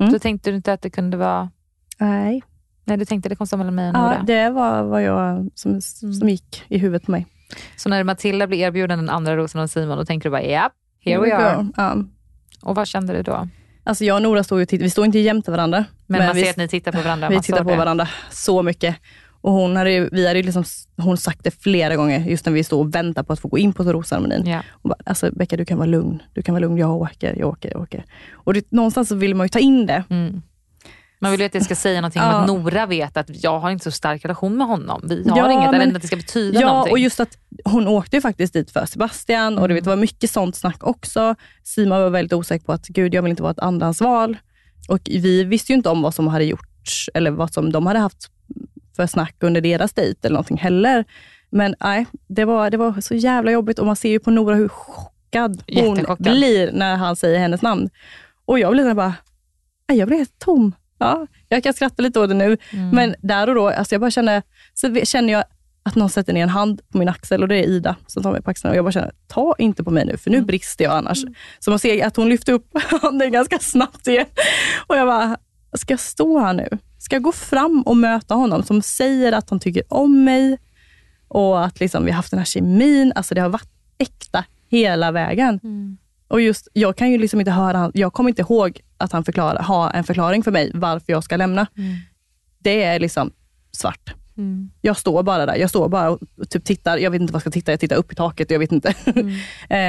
Mm. Då tänkte du inte att det kunde vara... Nej. Nej, du tänkte det kom stå mellan mig och Nora? Ja, det var vad jag, som, mm. som gick i huvudet på mig. Så när Matilda blir erbjuden den andra rosen av Simon, då tänker du bara, ja, here we are. Ja. Och vad kände du då? Alltså jag och Nora står ju vi står inte jämte varandra. Men, men man vi, ser att ni tittar på varandra? Vi tittar på det. varandra så mycket. Och hon hade, vi hade liksom, hon sagt det flera gånger, just när vi står och väntar på att få gå in på rosceremonin. Yeah. alltså Becka, du kan vara lugn. Du kan vara lugn. Jag åker, jag åker, jag åker. Och det, någonstans så vill man ju ta in det. Mm. Man vill ju att det ska säga någonting ja. om att Nora vet att jag har inte så stark relation med honom. Vi har ja, inget, men, att det ska betyda ja, någonting. och just att hon åkte ju faktiskt dit för Sebastian mm. och det mm. var mycket sånt snack också. Simon var väldigt osäker på att, gud jag vill inte vara ett andrahandsval. Och vi visste ju inte om vad som hade gjorts eller vad som de hade haft för snack under deras dejt eller någonting heller. Men nej, det var, det var så jävla jobbigt och man ser ju på Nora hur chockad hon blir när han säger hennes namn. Och jag blir bara, jag blir helt tom. Ja, jag kan skratta lite åt det nu, mm. men där och då, alltså jag bara känner, så känner jag att någon sätter ner en hand på min axel och det är Ida som tar mig på axeln. Och jag bara känner, ta inte på mig nu, för nu mm. brister jag annars. Mm. Så man ser att hon lyfter upp handen ganska snabbt igen. Och jag bara, ska jag stå här nu? Ska jag gå fram och möta honom som säger att han tycker om mig och att liksom vi har haft den här kemin. Alltså det har varit äkta hela vägen. Mm. Och just, jag kan ju liksom inte höra, jag kommer inte ihåg att han förklara, har en förklaring för mig varför jag ska lämna. Mm. Det är liksom svart. Mm. Jag står bara där. Jag står bara och typ tittar. Jag vet inte vad jag ska titta. Jag tittar upp i taket. Jag vet inte.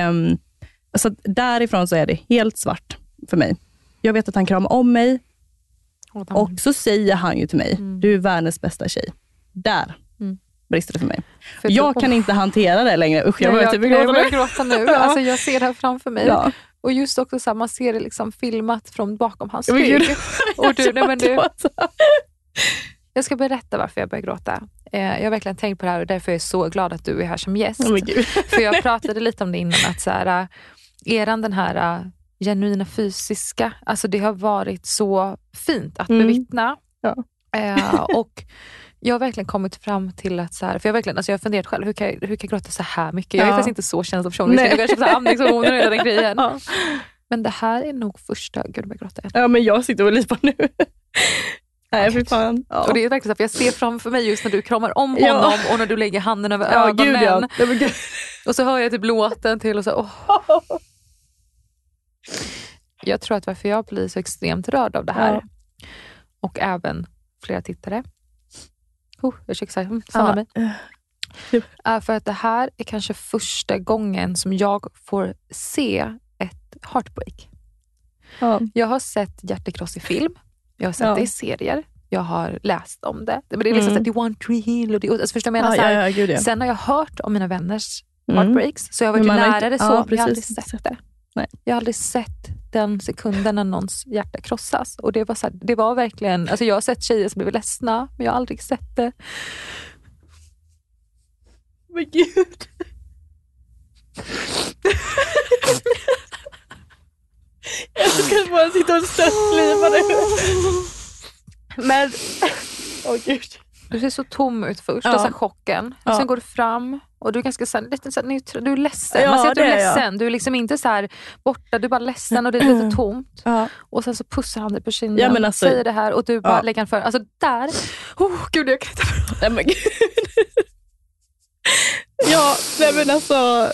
Um, så därifrån så är det helt svart för mig. Jag vet att han kramar om mig och så säger han ju till mig, mm. du är världens bästa tjej. Där mm. brister det för mig. För jag du, kan oh. inte hantera det längre. Usch, jag börjar typ gråta, jag börjar gråta nu. ja. alltså, jag ser det här framför mig. Ja. Och just också så här, man ser det liksom filmat från bakom hans rygg. Och du, nej, men du, jag ska berätta varför jag börjar gråta. Eh, jag har verkligen tänkt på det här och därför är jag så glad att du är här som gäst. Oh för jag pratade lite om det innan, att så här, eh, eran den här uh, genuina fysiska, alltså det har varit så fint att mm. bevittna. Ja. Eh, och jag har verkligen kommit fram till att, så här, för jag har, verkligen, alltså jag har funderat själv, hur kan, jag, hur kan jag gråta så här mycket? Jag är faktiskt inte så känslig person. Jag kanske köpa andningshormoner och hela den grejen. Ja. Men det här är nog första, gud jag gråta Ja men jag sitter och lipar nu. Nej fy fan. Ja. Och det är verkligen så, för jag ser framför mig just när du kramar om honom ja. och när du lägger handen över ja, ögonen. Gud, ja. Och så hör jag typ låten till och så, oh. Jag tror att varför jag blir så extremt rörd av det här och även flera tittare Oh, jag försöker samla mig. Uh, för att det här är kanske första gången som jag får se ett heartbreak. Ja. Jag har sett hjärtekross i film, jag har sett ja. det i serier, jag har läst om det. Men det är liksom mm. så one tree hill och det, alltså förstår jag menar? Ja, ja, ja, gud, Sen har jag hört om mina vänners mm. heartbreaks, så jag har varit nära det så, men jag har aldrig sett det. Nej. Jag har aldrig sett den sekunden när någons hjärta krossas. Och det var, så här, det var verkligen, alltså jag har sett tjejer som blivit ledsna, men jag har aldrig sett det. Men gud. jag ska bara sitta och stöttliva nu. Men, åh oh, gud. Du ser så tom ut först, ja. och chocken. Ja. Sen går du fram och du är ganska så lite så neutral, du är ledsen. Ja, Man ser att du är ledsen. Jag. Du är liksom inte så borta, du är bara ledsen och det är lite mm. tomt. Ja. Och sen så pussar han dig på kinden ja, men alltså, säger det här och du bara ja. lägger för. Alltså där, oh, gud jag kan inte Nej men gud. ja, nej men alltså.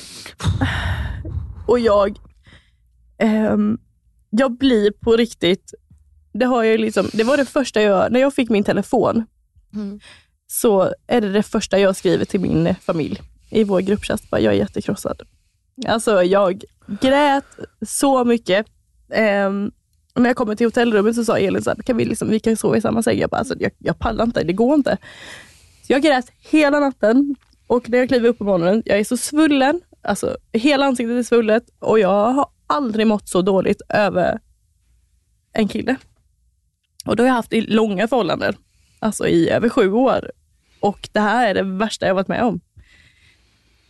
Och jag, um, jag blir på riktigt, det, har jag liksom, det var det första jag, när jag fick min telefon, mm. så är det det första jag skriver till min familj i vår gruppchatt. jag är jättekrossad. Alltså jag grät så mycket. Um, när jag kommer till hotellrummet så sa Elin så här, kan vi, liksom, vi kan sova i samma säng. Jag bara, alltså, jag, jag pallar inte, det går inte. Så jag grät hela natten och när jag kliver upp på morgonen, jag är så svullen. Alltså, hela ansiktet är svullet och jag har aldrig mått så dåligt över en kille. Och då har jag haft i långa förhållanden, alltså i över sju år. Och det här är det värsta jag varit med om.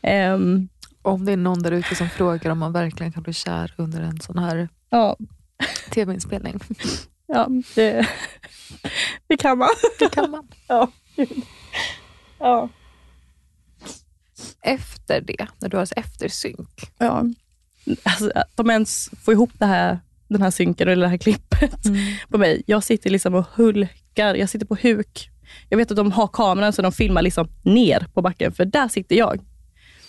Um, om det är någon där ute som frågar om man verkligen kan bli kär under en sån här ja. tv-inspelning. Ja, det, det kan man. Det kan man. ja. ja. Efter det, när du har eftersynk. Ja. Alltså, att de ens får ihop det här, den här synken eller det här klippet mm. på mig. Jag sitter liksom och hulkar, jag sitter på huk. Jag vet att de har kameran så de filmar liksom ner på backen, för där sitter jag.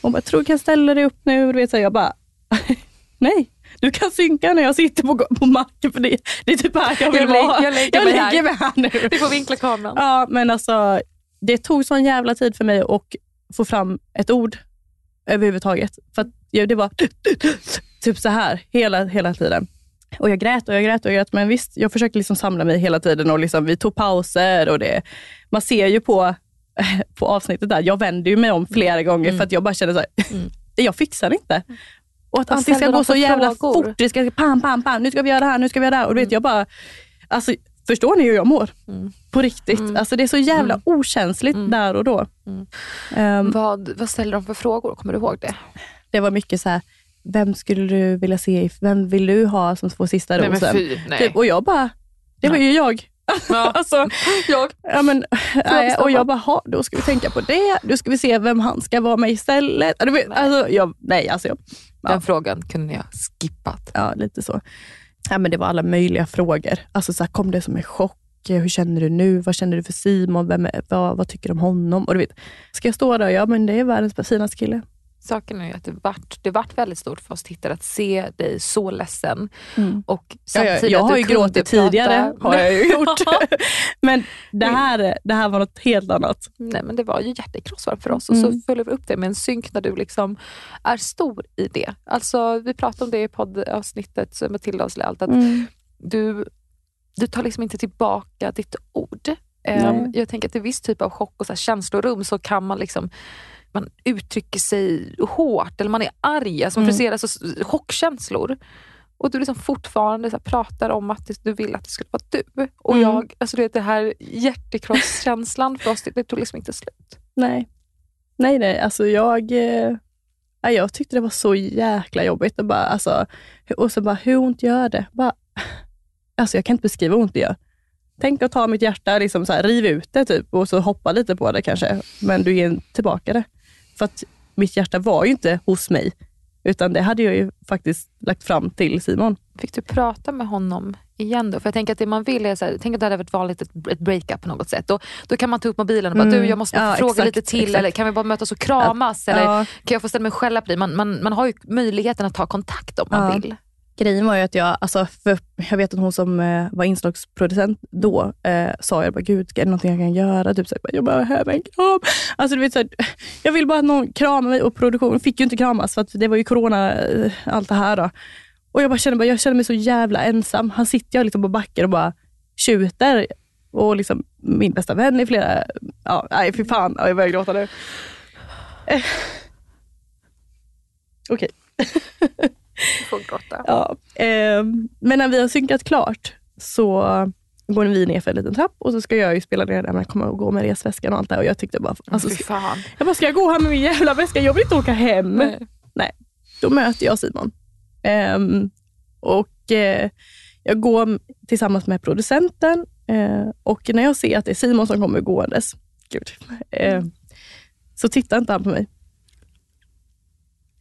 Hon bara, tror du kan ställa dig upp nu? Du vet, så jag bara, nej. Du kan synka när jag sitter på, på marken för det, det är typ här jag vill jag vara. Jag lägger, jag mig, lägger här. mig här nu. Vi får vinkla kameran. Ja, men alltså det tog sån jävla tid för mig att få fram ett ord överhuvudtaget. För det var typ så här hela, hela tiden. Och jag grät och jag grät och jag grät, men visst, jag försökte liksom samla mig hela tiden och liksom, vi tog pauser. och det, Man ser ju på, på avsnittet där, jag vänder ju mig om flera gånger mm. för att jag bara känner så här, mm. jag fixar inte. Och att allting ska gå så jävla frågor? fort. Det ska pam, pam, pam. Nu ska vi göra det här, nu ska vi göra det här. Och du vet, mm. jag bara, alltså, förstår ni hur jag mår? Mm. På riktigt. Mm. Alltså, det är så jävla mm. okänsligt mm. där och då. Um, vad, vad ställer de för frågor? Kommer du ihåg det? Det var mycket så här, vem skulle du vilja se, vem vill du ha som får sista rosen? Nej, fy, nej. Typ, och jag bara, det var ju jag. Ja. alltså, jag. Ja, men, nej, och jag bara, då ska vi tänka på det. Då ska vi se vem han ska vara med istället. Alltså, jag, nej, alltså, jag, ja. Den frågan kunde ha skippat. Ja, lite så. Ja, men det var alla möjliga frågor. Alltså, så här, kom det som en chock? Hur känner du nu? Vad känner du för Simon? Vem är, vad, vad tycker du om honom? Och du vet, ska jag stå där? Ja, men det är världens finaste kille saken är ju att det vart, det vart väldigt stort för oss tittare att se dig så ledsen. Mm. Och samtidigt ja, jag, jag har ju gråtit tidigare, har jag ju gjort. men det här, det här var något helt annat. Nej men det var ju hjärtekrossande för oss och så mm. följer vi upp det med en synk när du liksom är stor i det. Alltså Vi pratade om det i poddavsnittet, Matilda och allt, att mm. du, du tar liksom inte tillbaka ditt ord. Um, jag tänker att i viss typ av chock och så här känslorum så kan man liksom man uttrycker sig hårt eller man är arg, alltså man mm. alltså chockkänslor. Och du liksom fortfarande så pratar om att du vill att det skulle vara du. Och mm. jag, alltså det, det här hjärtekrosskänslan för oss, det, det tog liksom inte slut. Nej, nej, nej. Alltså jag, eh, jag tyckte det var så jäkla jobbigt. Och, bara, alltså, och så bara, hur ont gör det? Bara, alltså jag kan inte beskriva hur ont det gör. Tänk att ta mitt hjärta, liksom så här, riv ut det typ, och så hoppa lite på det kanske, men du ger tillbaka det. För att mitt hjärta var ju inte hos mig, utan det hade jag ju faktiskt lagt fram till Simon. Fick du prata med honom igen då? För jag tänker att det man vill är, så här, tänk att det hade varit vanligt ett, ett breakup på något sätt. Då, då kan man ta upp mobilen och bara, mm. du jag måste ja, fråga exakt, lite till, exakt. eller kan vi bara mötas och kramas? Ja. Eller ja. kan jag få ställa mig och skälla på dig? Man, man, man har ju möjligheten att ta kontakt om man vill. Grejen var ju att jag, alltså, för jag vet att hon som eh, var inslagsproducent då eh, sa, jag bara, gud, är det någonting jag kan göra? Typ, så jag bara, behöver en kram. Alltså, du vet, så här, jag vill bara att någon kramar mig och produktionen fick ju inte kramas för att det var ju corona, eh, allt det här. Då. Och jag bara känner, bara, jag känner mig så jävla ensam. Han sitter jag liksom på backen och bara tjuter. Och liksom, min bästa vän i flera... Ja, nej, fy fan. Ja, jag börjar gråta nu. Eh. Okej. Okay. får gråta. Ja, eh, men när vi har synkat klart så går vi ner för en liten trapp och så ska jag ju spela ner där man kommer att gå med resväskan och allt det Och jag tyckte bara, alltså, ska, jag bara, ska jag gå här med min jävla väska? Jag vill inte åka hem. Nej. Nej. Då möter jag Simon. Eh, och eh, jag går tillsammans med producenten eh, och när jag ser att det är Simon som kommer gåendes, gud, eh, så tittar inte han på mig.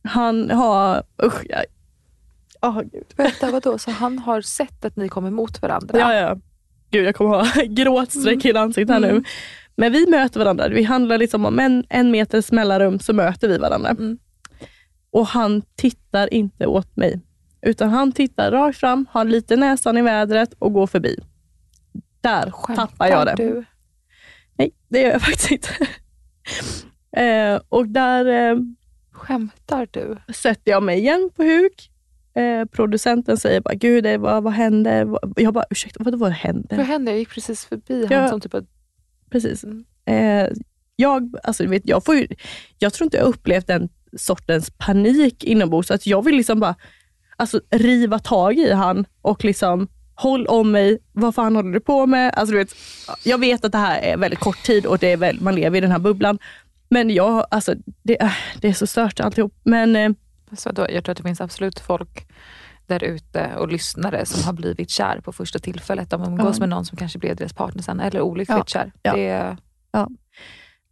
Han har, usch, jag, Oh, Gud. Vänta, vadå? Så han har sett att ni kommer mot varandra? Ja, ja. Gud, jag kommer ha gråtstreck i ansiktet här mm. nu. Men vi möter varandra. Vi handlar liksom om en, en meters mellanrum så möter vi varandra. Mm. Och han tittar inte åt mig. Utan han tittar rakt fram, har lite näsan i vädret och går förbi. Där Skämtar tappar jag det. Du? Nej, det gör jag faktiskt inte. eh, och där eh, Skämtar du? sätter jag mig igen på huk Eh, producenten säger bara, gud vad, vad hände? Jag bara, ursäkta, vad, vad hände? Vad hände? Jag gick precis förbi ja, han som typ... Ett... Precis. Mm. Eh, jag, alltså, vet, jag, får ju, jag tror inte jag upplevt den sortens panik inombords. Att jag vill liksom bara alltså, riva tag i han och liksom håll om mig, vad fan håller du på med? Alltså, du vet, jag vet att det här är väldigt kort tid och det är väl, man lever i den här bubblan. Men jag, alltså, det, det är så stört alltihop. Men, eh, så då, jag tror att det finns absolut folk där ute och lyssnare som har blivit kär på första tillfället. De umgås ja. med någon som kanske blev deras partner sen, eller olyckligt ja. kär. Ja. Det... ja.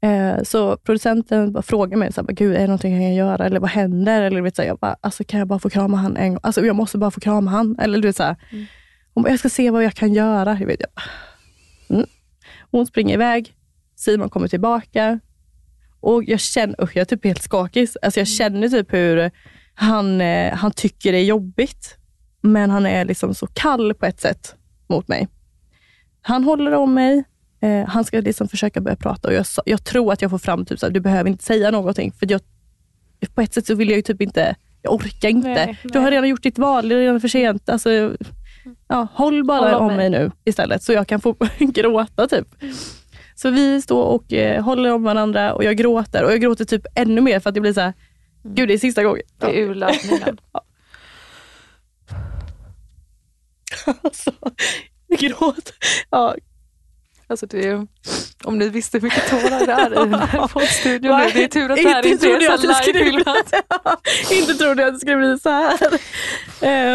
Eh, så producenten frågar mig, så här, Gud, är det någonting jag kan göra? Eller vad händer? Eller vet, så här, jag bara, alltså, kan jag bara få krama han en gång? Alltså, jag måste bara få krama han. Eller du vet, så här, mm. hon bara, jag ska se vad jag kan göra. Jag vet, jag bara, mm. Hon springer iväg, Simon kommer tillbaka och jag känner, usch, jag är typ helt skakig. Alltså, jag mm. känner typ hur han, eh, han tycker det är jobbigt, men han är liksom så kall på ett sätt mot mig. Han håller om mig, eh, han ska liksom försöka börja prata och jag, jag tror att jag får fram typ så här, du behöver inte säga någonting. För jag, på ett sätt så vill jag ju typ inte, jag orkar inte. Nej, nej. Du har redan gjort ditt val, det är redan för sent. Alltså, ja, håll bara håll om, mig. mig nu istället så jag kan få gråta. typ. Så vi står och eh, håller om varandra och jag gråter och jag gråter typ ännu mer för att det blir så här, mm. gud det är sista gången. Det är urladdningen. alltså, jag gråter. Ja, Alltså det om ni visste hur mycket tårar det är i den här poddstudion nu. Det är tur att det här inte är så livefilmat. inte trodde jag att det skulle bli så här.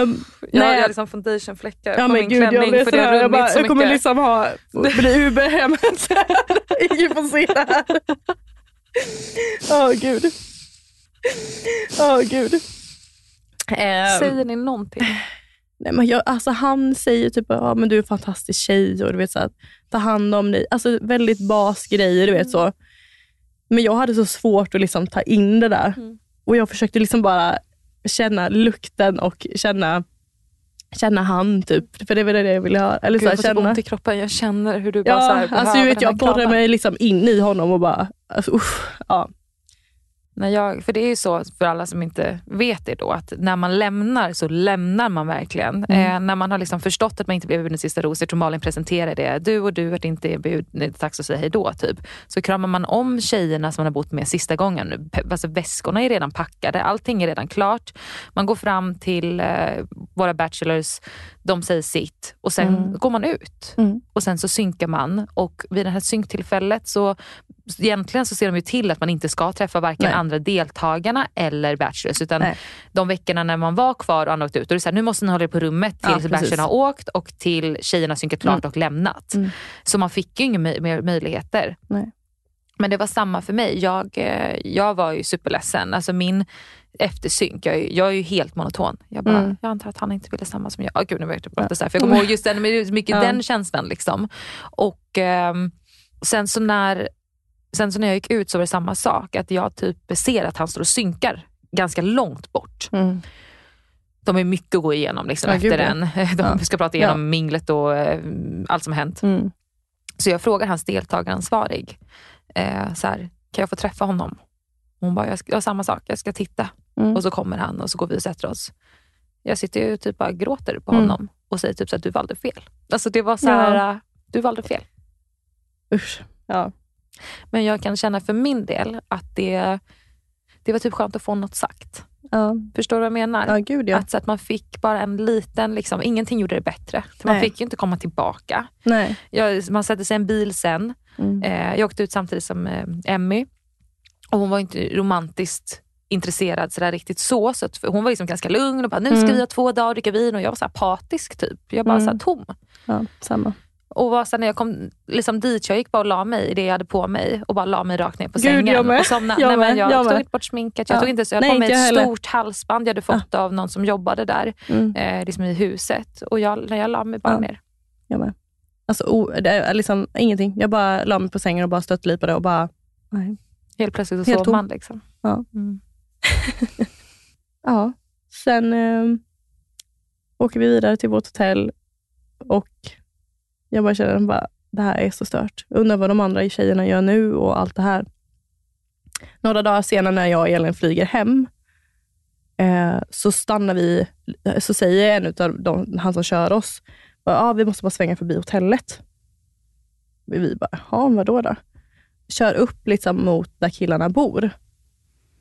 Um, jag nej. har liksom foundationfläckar ja, på min gud, klänning jag för det har runnit jag, bara, så jag kommer liksom ha, bli Uber hem. Ingen får se det här. Åh oh, gud. Åh oh, gud. Um, Säger ni någonting? Nej, men jag, alltså han säger typ ja, men du är en fantastisk tjej och du vet, så här, ta hand om dig. Alltså väldigt basgrejer. Du vet, mm. så. Men jag hade så svårt att liksom ta in det där. Mm. Och Jag försökte liksom bara känna lukten och känna känna han typ. För det var det jag ville höra. Eller Gud, så här, jag känna. ont i kroppen. Jag känner hur du bara ja, så här, alltså, vet, Jag borrar mig liksom in i honom och bara, alltså, usch, ja. När jag, för det är ju så för alla som inte vet det då, att när man lämnar så lämnar man verkligen. Mm. Eh, när man har liksom förstått att man inte blev erbjuden sista ros, jag tror Malin presenterar det, du och du att inte erbjuden, dags att säga hej då. Typ. Så kramar man om tjejerna som man har bott med sista gången. Alltså, väskorna är redan packade, allting är redan klart. Man går fram till eh, våra bachelors, de säger sitt och sen mm. går man ut. Mm. Och sen så synkar man och vid det här synktillfället så egentligen så ser de ju till att man inte ska träffa varken Nej. andra deltagarna eller bachelors. Utan Nej. de veckorna när man var kvar och andra åkt ut, då är det så här, nu måste ni hålla er på rummet tills ja, bachelorna har åkt och till tjejerna synkat klart mm. och lämnat. Mm. Så man fick ju inga mer möjligheter. Nej. Men det var samma för mig. Jag, eh, jag var ju superledsen. Alltså min eftersynk, jag är, jag är ju helt monoton. Jag, bara, mm. jag antar att han inte ville samma som jag. Oh, gud, nu börjar jag prata så här, för jag kommer ihåg just den, mycket ja. den känslan. Liksom. Och eh, sen så när Sen så när jag gick ut så var det samma sak. Att jag typ ser att han står och synkar ganska långt bort. Mm. De har mycket att gå igenom liksom, ja, efter den. De ska prata igenom ja. minglet och eh, allt som har hänt. Mm. Så jag frågar hans deltagaransvarig, eh, så här, kan jag få träffa honom? Hon bara, jag ska, ja, samma sak, jag ska titta. Mm. Och så kommer han och så går vi och sätter oss. Jag sitter ju typ bara gråter på mm. honom och säger typ så att du valde fel. Alltså det var så här, du valde fel. Usch. Ja. Men jag kan känna för min del att det, det var typ skönt att få något sagt. Ja. Förstår du vad jag menar? Ja, gud, ja. Att, så att man fick bara en liten, liksom, ingenting gjorde det bättre. För man fick ju inte komma tillbaka. Nej. Jag, man sätter sig i en bil sen. Mm. Eh, jag åkte ut samtidigt som eh, Emmy och hon var inte romantiskt intresserad sådär riktigt så. så att, hon var liksom ganska lugn och bara, nu ska mm. vi ha två dagar och dricka vin och jag var så apatisk typ. Jag bara mm. så tom. Ja, samma. Och var sen när jag kom liksom dit, jag gick bara och la mig i det jag hade på mig och bara la mig rakt ner på sängen. Gud, jag med. Och somnade. Jag, Nej, men jag, jag tog inte bort sminket, jag ja. tog inte, så jag Nej, på mig ett stort halsband jag hade fått ja. av någon som jobbade där mm. eh, liksom i huset. Och jag, när jag la mig bara ja. ner. Jag med. Alltså, oh, det liksom ingenting. Jag bara la mig på sängen och bara stöttlipade och bara... Nej. Helt plötsligt så Helt sov man. Liksom. Ja. Mm. ja. Sen eh, åker vi vidare till vårt hotell och jag bara känner bara, det här är så stört. Undrar vad de andra tjejerna gör nu och allt det här. Några dagar senare när jag och Elin flyger hem, eh, så stannar vi, eh, så säger en av de, han som kör oss, ah, vi måste bara svänga förbi hotellet. Vi bara, jaha, vadå då? Kör upp liksom mot där killarna bor.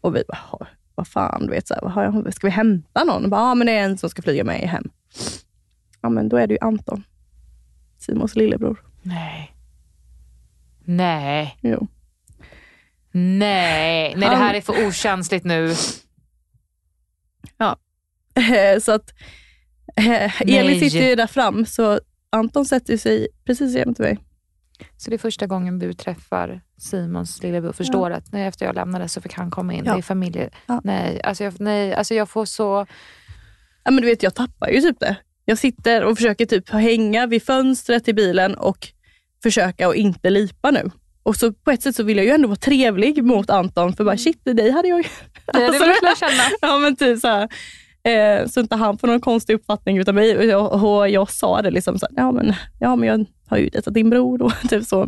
Och vi bara, vad fan, du vet, så här, ska vi hämta någon? Ja, ah, men det är en som ska flyga med hem. Ja, men då är det ju Anton. Simons lillebror. Nej. Nej. Jo. Nej, nej det här är för okänsligt nu. Ja, så att Elin sitter ju där fram, så Anton sätter sig precis jämte mig. Så det är första gången du träffar Simons lillebror förstår ja. att nej, efter jag lämnade så fick han komma in. Ja. Det är familje... Ja. Nej, alltså jag, nej, alltså jag får så... Ja, men du vet, jag tappar ju typ det. Jag sitter och försöker typ hänga vid fönstret i bilen och försöka att inte lipa nu. Och så på ett sätt så vill jag ju ändå vara trevlig mot Anton för bara mm. shit, dig hade jag ju... Är det alltså, jag känna. Ja men typ så här, eh, så inte han får någon konstig uppfattning utav mig. Och jag, och jag sa det liksom så här, ja men, ja men jag har ju dejtat din bror då. typ så.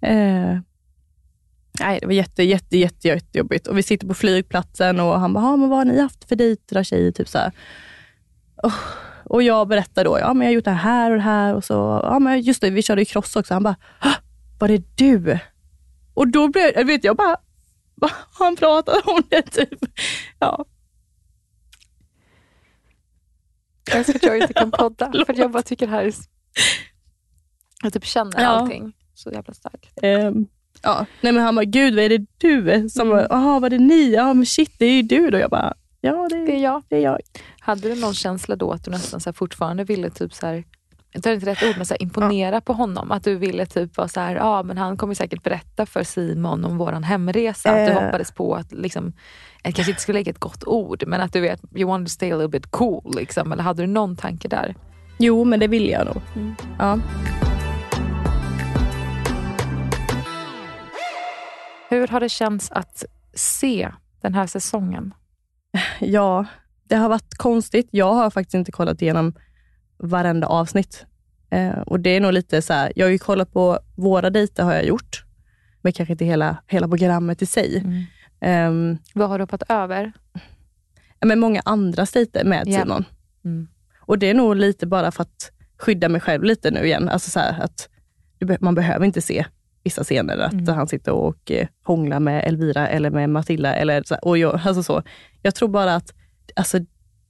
Eh, nej, det var jätte, jätte, jätte, jättejobbigt. Och vi sitter på flygplatsen och han bara, men vad har ni haft för dejter tjejer? Typ så här. Oh. Och jag berättar då, ja men jag har gjort det här och det här. Och så, ja men just det, vi körde ju cross också. Han bara, var det du? Och då blev jag, vet jag bara, han pratade om det typ. Ja. Jag älskar att jag inte kan podda, för jag bara tycker det här är... Jag typ känner ja. allting så jävla starkt. Um, ja. Nej men han bara, gud vad är det du? Som mm. jaha var det ni? Ja men shit, det är ju du då. Jag bara, ja det, det är jag. Det är jag. Hade du någon känsla då att du nästan så fortfarande ville typ så här, jag tar inte rätt ord, men så här, imponera ja. på honom? Att du ville typ vara så här, ja men han kommer säkert berätta för Simon om vår hemresa. Att du eh. hoppades på att, liksom, jag kanske inte skulle lägga ett gott ord, men att du vet, you want to stay a little bit cool. Liksom. Eller hade du någon tanke där? Jo, men det vill jag nog. Mm. Ja. Hur har det känts att se den här säsongen? Ja, det har varit konstigt. Jag har faktiskt inte kollat igenom varenda avsnitt. Eh, och det är nog lite så här, jag har ju kollat på våra dejter har jag gjort, men kanske inte hela, hela programmet i sig. Mm. Um, Vad har du hoppat över? Men många andra dejter med yeah. Simon. Mm. Och det är nog lite bara för att skydda mig själv lite nu igen. Alltså så här, att man behöver inte se vissa scener, att mm. han sitter och eh, hånglar med Elvira eller med Matilda. Eller så, och jag, alltså så. jag tror bara att alltså,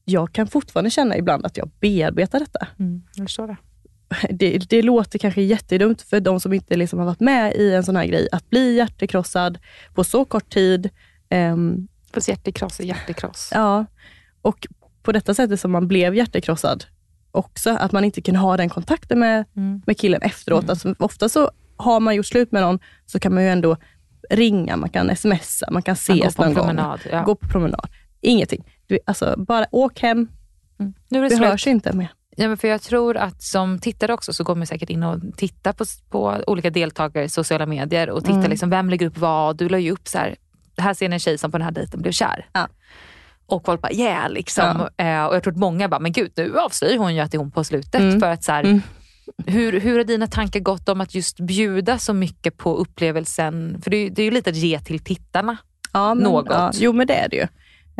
jag kan fortfarande känna ibland att jag bearbetar detta. Mm, jag förstår det. Det, det låter kanske jättedumt för de som inte liksom har varit med i en sån här grej, att bli hjärtekrossad på så kort tid. Um, Fast hjärtekross är hjärtekross. Ja, och på detta sättet som man blev hjärtekrossad också, att man inte kan ha den kontakten med, mm. med killen efteråt. Mm. Alltså, ofta så har man gjort slut med någon, så kan man ju ändå ringa, man kan smsa, man kan ses man någon promenad, gång. Ja. Gå på promenad. Ingenting. Du, alltså, bara åk hem. Mm. Nu är det, slut. hörs inte mer. Ja, men för jag tror att som tittare också så går man säkert in och tittar på, på olika deltagare i sociala medier och tittar mm. liksom, vem lägger upp vad. Du la ju upp så här, här ser ni en tjej som på den här dejten blev kär. Ja. Och folk bara yeah liksom. Ja. Eh, och jag tror att många bara, men gud nu avslöjar hon ju att det är hon på slutet. Mm. För att så här, mm. hur, hur har dina tankar gått om att just bjuda så mycket på upplevelsen? För det, det är ju lite att ge till tittarna ja, men, något. Ja, jo men det är det ju.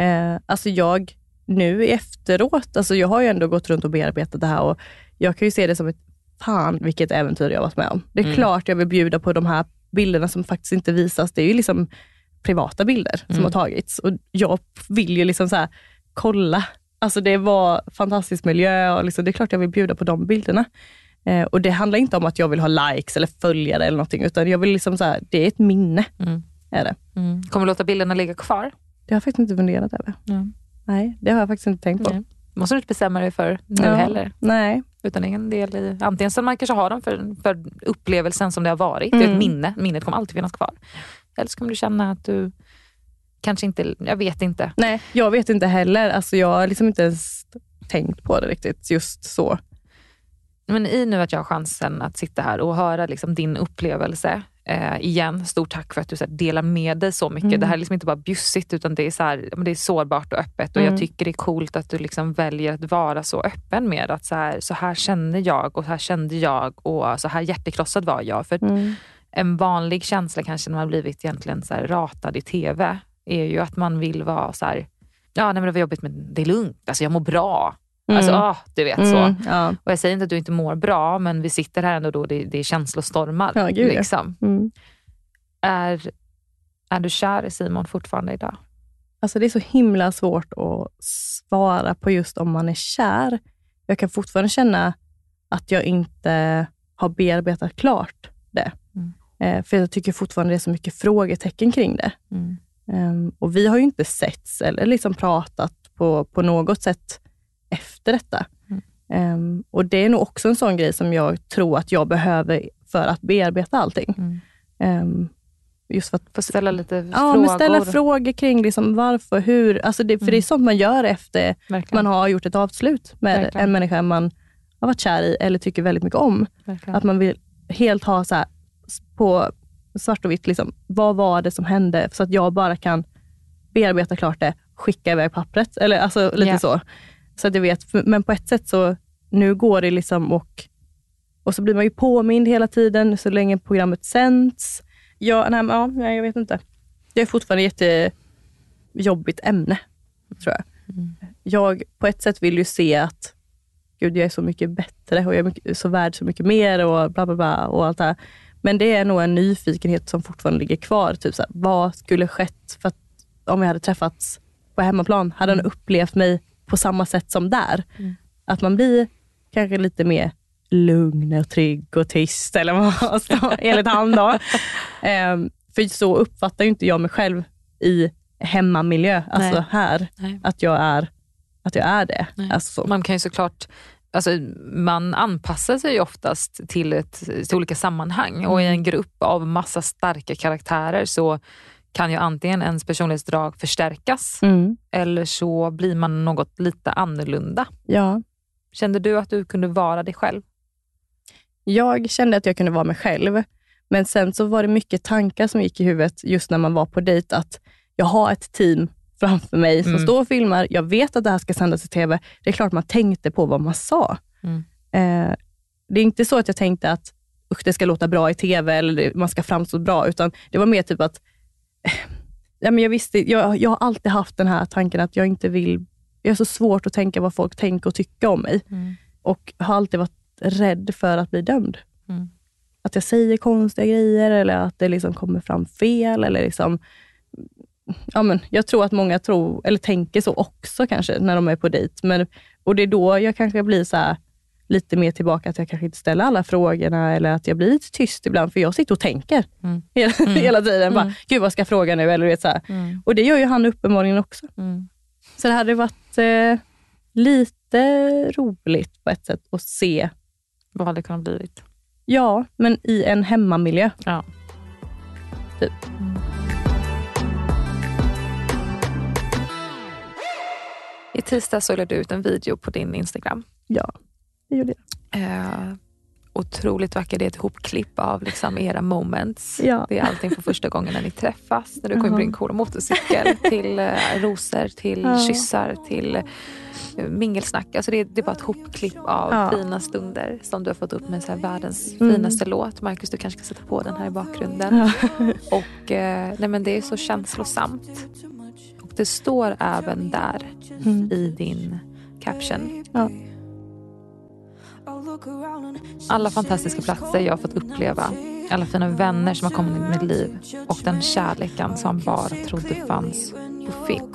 Eh, alltså jag, nu efteråt, alltså jag har ju ändå gått runt och bearbetat det här och jag kan ju se det som ett fan vilket äventyr jag varit med om. Det är mm. klart jag vill bjuda på de här bilderna som faktiskt inte visas. Det är ju liksom privata bilder som mm. har tagits och jag vill ju liksom så här, kolla. Alltså det var fantastisk miljö och liksom, det är klart jag vill bjuda på de bilderna. Eh, och Det handlar inte om att jag vill ha likes eller följare eller någonting, utan jag vill liksom så här, det är ett minne. Mm. Är det. Mm. Kommer du låta bilderna ligga kvar? Det har jag faktiskt inte funderat över. Mm. Nej, det har jag faktiskt inte tänkt på. Nej. måste du inte bestämma dig för nu ja. heller. Nej. Utan en del i, antingen så man kanske har dem för, för upplevelsen som det har varit. Mm. Det är ett minne. Minnet kommer alltid finnas kvar. Eller så kommer du känna att du kanske inte, jag vet inte. Nej, jag vet inte heller. Alltså jag har liksom inte ens tänkt på det riktigt just så. Men i nu att jag har chansen att sitta här och höra liksom din upplevelse Eh, igen, stort tack för att du så här, delar med dig så mycket. Mm. Det här är liksom inte bara bjussigt utan det är, så här, det är sårbart och öppet. Och mm. Jag tycker det är coolt att du liksom väljer att vara så öppen med att så här, så här känner jag och så här kände jag och så här hjärtekrossad var jag. För mm. En vanlig känsla kanske när man blivit egentligen så ratad i TV är ju att man vill vara så ja nej, men det var jobbigt men det är lugnt, alltså jag mår bra. Mm. Alltså, ah, du vet så. Mm, ja. Och jag säger inte att du inte mår bra, men vi sitter här ändå då det, det är känslostormar. Ja, gud, liksom. Mm. Är, är du kär i Simon fortfarande idag? Alltså det är så himla svårt att svara på just om man är kär. Jag kan fortfarande känna att jag inte har bearbetat klart det. Mm. Eh, för jag tycker fortfarande det är så mycket frågetecken kring det. Mm. Um, och vi har ju inte setts eller liksom pratat på, på något sätt efter detta. Mm. Um, och det är nog också en sån grej som jag tror att jag behöver för att bearbeta allting. Mm. Um, just för att få ställa lite ja, frågor. Men ställa frågor kring liksom varför, hur. Alltså det, för mm. det är mm. sånt man gör efter Verkligen. man har gjort ett avslut med Verkligen. en människa man har varit kär i eller tycker väldigt mycket om. Verkligen. Att man vill helt ha så här, på svart och vitt, liksom, vad var det som hände? Så att jag bara kan bearbeta klart det, skicka iväg pappret. Eller alltså lite yeah. så. Så att jag vet. Men på ett sätt så, nu går det liksom och, och så blir man ju påmind hela tiden så länge programmet sänds. Ja, nej, ja, nej, jag vet inte. Det är fortfarande ett jättejobbigt ämne, tror jag. Mm. Jag på ett sätt vill ju se att gud, jag är så mycket bättre och jag är så värd så mycket mer och bla bla bla och allt det här. Men det är nog en nyfikenhet som fortfarande ligger kvar. Typ så här, vad skulle skett för att, om vi hade träffats på hemmaplan? Hade han mm. upplevt mig på samma sätt som där? Mm. Att man blir kanske lite mer lugn och trygg och tyst, eller vad enligt han då. um, för så uppfattar inte jag mig själv i hemmamiljö, alltså Nej. här, Nej. att jag är att jag är det. Alltså Man kan ju såklart Alltså, man anpassar sig oftast till, ett, till olika sammanhang mm. och i en mm. grupp av massa starka karaktärer så kan ju antingen ens personlighetsdrag förstärkas mm. eller så blir man något lite annorlunda. Ja. Kände du att du kunde vara dig själv? Jag kände att jag kunde vara mig själv, men sen så var det mycket tankar som gick i huvudet just när man var på dejt, att jag har ett team framför mig som mm. står och filmar. Jag vet att det här ska sändas i TV. Det är klart man tänkte på vad man sa. Mm. Eh, det är inte så att jag tänkte att usch, det ska låta bra i TV eller man ska framstå bra, utan det var mer typ att ja, men jag, visste, jag, jag har alltid haft den här tanken att jag inte vill... Jag är så svårt att tänka vad folk tänker och tycker om mig. Mm. Och har alltid varit rädd för att bli dömd. Mm. Att jag säger konstiga grejer eller att det liksom kommer fram fel. Eller liksom, ja, men, jag tror att många tror, eller tänker så också kanske när de är på dejt. Men, och det är då jag kanske blir så här, lite mer tillbaka, att jag kanske inte ställer alla frågorna eller att jag blir lite tyst ibland, för jag sitter och tänker mm. hela, mm. hela tiden. Mm. Bara, Gud, vad ska jag fråga nu? Eller, vet, så mm. Och det gör ju han uppenbarligen också. Mm. Så det hade varit eh, lite roligt på ett sätt att se. Vad hade det kunnat blivit? Ja, men i en hemmamiljö. Ja. Typ. Mm. I tisdag så lade du ut en video på din Instagram. Ja, gjorde jag. Eh, otroligt vacker. Det är ett hopklipp av liksom era moments. Ja. Det är allting för första gången när ni träffas. När du kommer uh -huh. cool motorcykel, till eh, rosor, till -huh. kyssar, till eh, mingelsnack. Alltså det, det är bara ett hopklipp av ja. fina stunder som du har fått upp med så världens mm. finaste låt. Marcus, du kanske ska sätta på den här i bakgrunden. Ja. Och eh, nej men Det är så känslosamt det står även där mm. i din caption. Alla fantastiska platser jag har fått uppleva. Alla fina vänner som har kommit in i mitt liv. Och den kärleken som bara trodde fanns på film.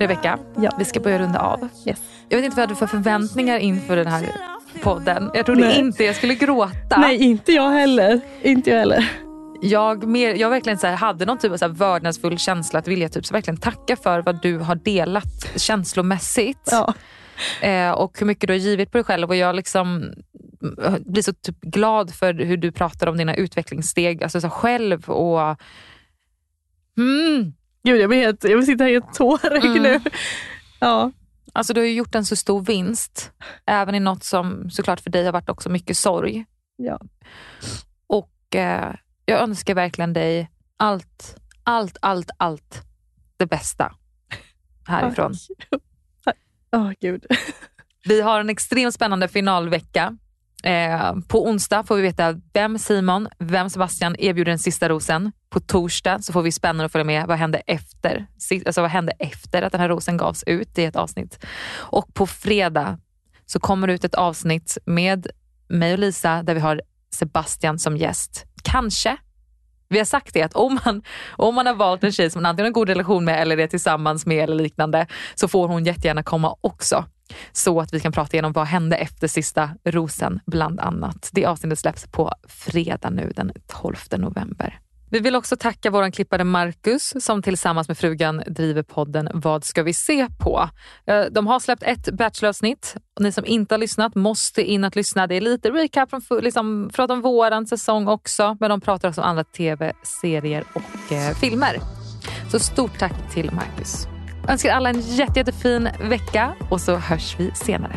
Rebecka, ja. vi ska börja runda av. Yes. Jag vet inte vad jag hade för förväntningar inför den här podden. Jag trodde Nej. inte jag skulle gråta. Nej, inte jag heller. Inte jag heller. Jag, mer, jag verkligen så här, hade någon typ av så här vördnadsfull känsla att vilja typ så verkligen tacka för vad du har delat känslomässigt. Ja. Eh, och hur mycket du har givit på dig själv. Och jag liksom eh, blir så typ glad för hur du pratar om dina utvecklingssteg alltså så själv. och mm. Gud, jag, blir helt, jag vill sitta här helt tårig mm. nu. Ja. Alltså du har gjort en så stor vinst, även i något som såklart för dig har varit också mycket sorg. Ja. Och eh, jag önskar verkligen dig allt, allt, allt, allt det bästa härifrån. Åh oh, gud. Vi har en extremt spännande finalvecka. Eh, på onsdag får vi veta vem Simon, vem Sebastian erbjuder den sista rosen. På torsdag så får vi spännande att följa med vad hände efter, alltså vad hände efter att den här rosen gavs ut i ett avsnitt. Och på fredag så kommer det ut ett avsnitt med mig och Lisa där vi har Sebastian som gäst. Kanske vi har sagt det att om man, om man har valt en tjej som man antingen har en god relation med eller är tillsammans med eller liknande så får hon jättegärna komma också. Så att vi kan prata igenom vad hände efter sista rosen bland annat. Det avsnittet släpps på fredag nu den 12 november. Vi vill också tacka vår klippare Marcus som tillsammans med frugan driver podden Vad ska vi se på? Eh, de har släppt ett Bachelor-avsnitt och ni som inte har lyssnat måste in att lyssna. Det är lite recap från liksom, från våran säsong också, men de pratar också om andra tv-serier och eh, filmer. Så stort tack till Marcus. Jag önskar alla en jätte, jättefin vecka och så hörs vi senare.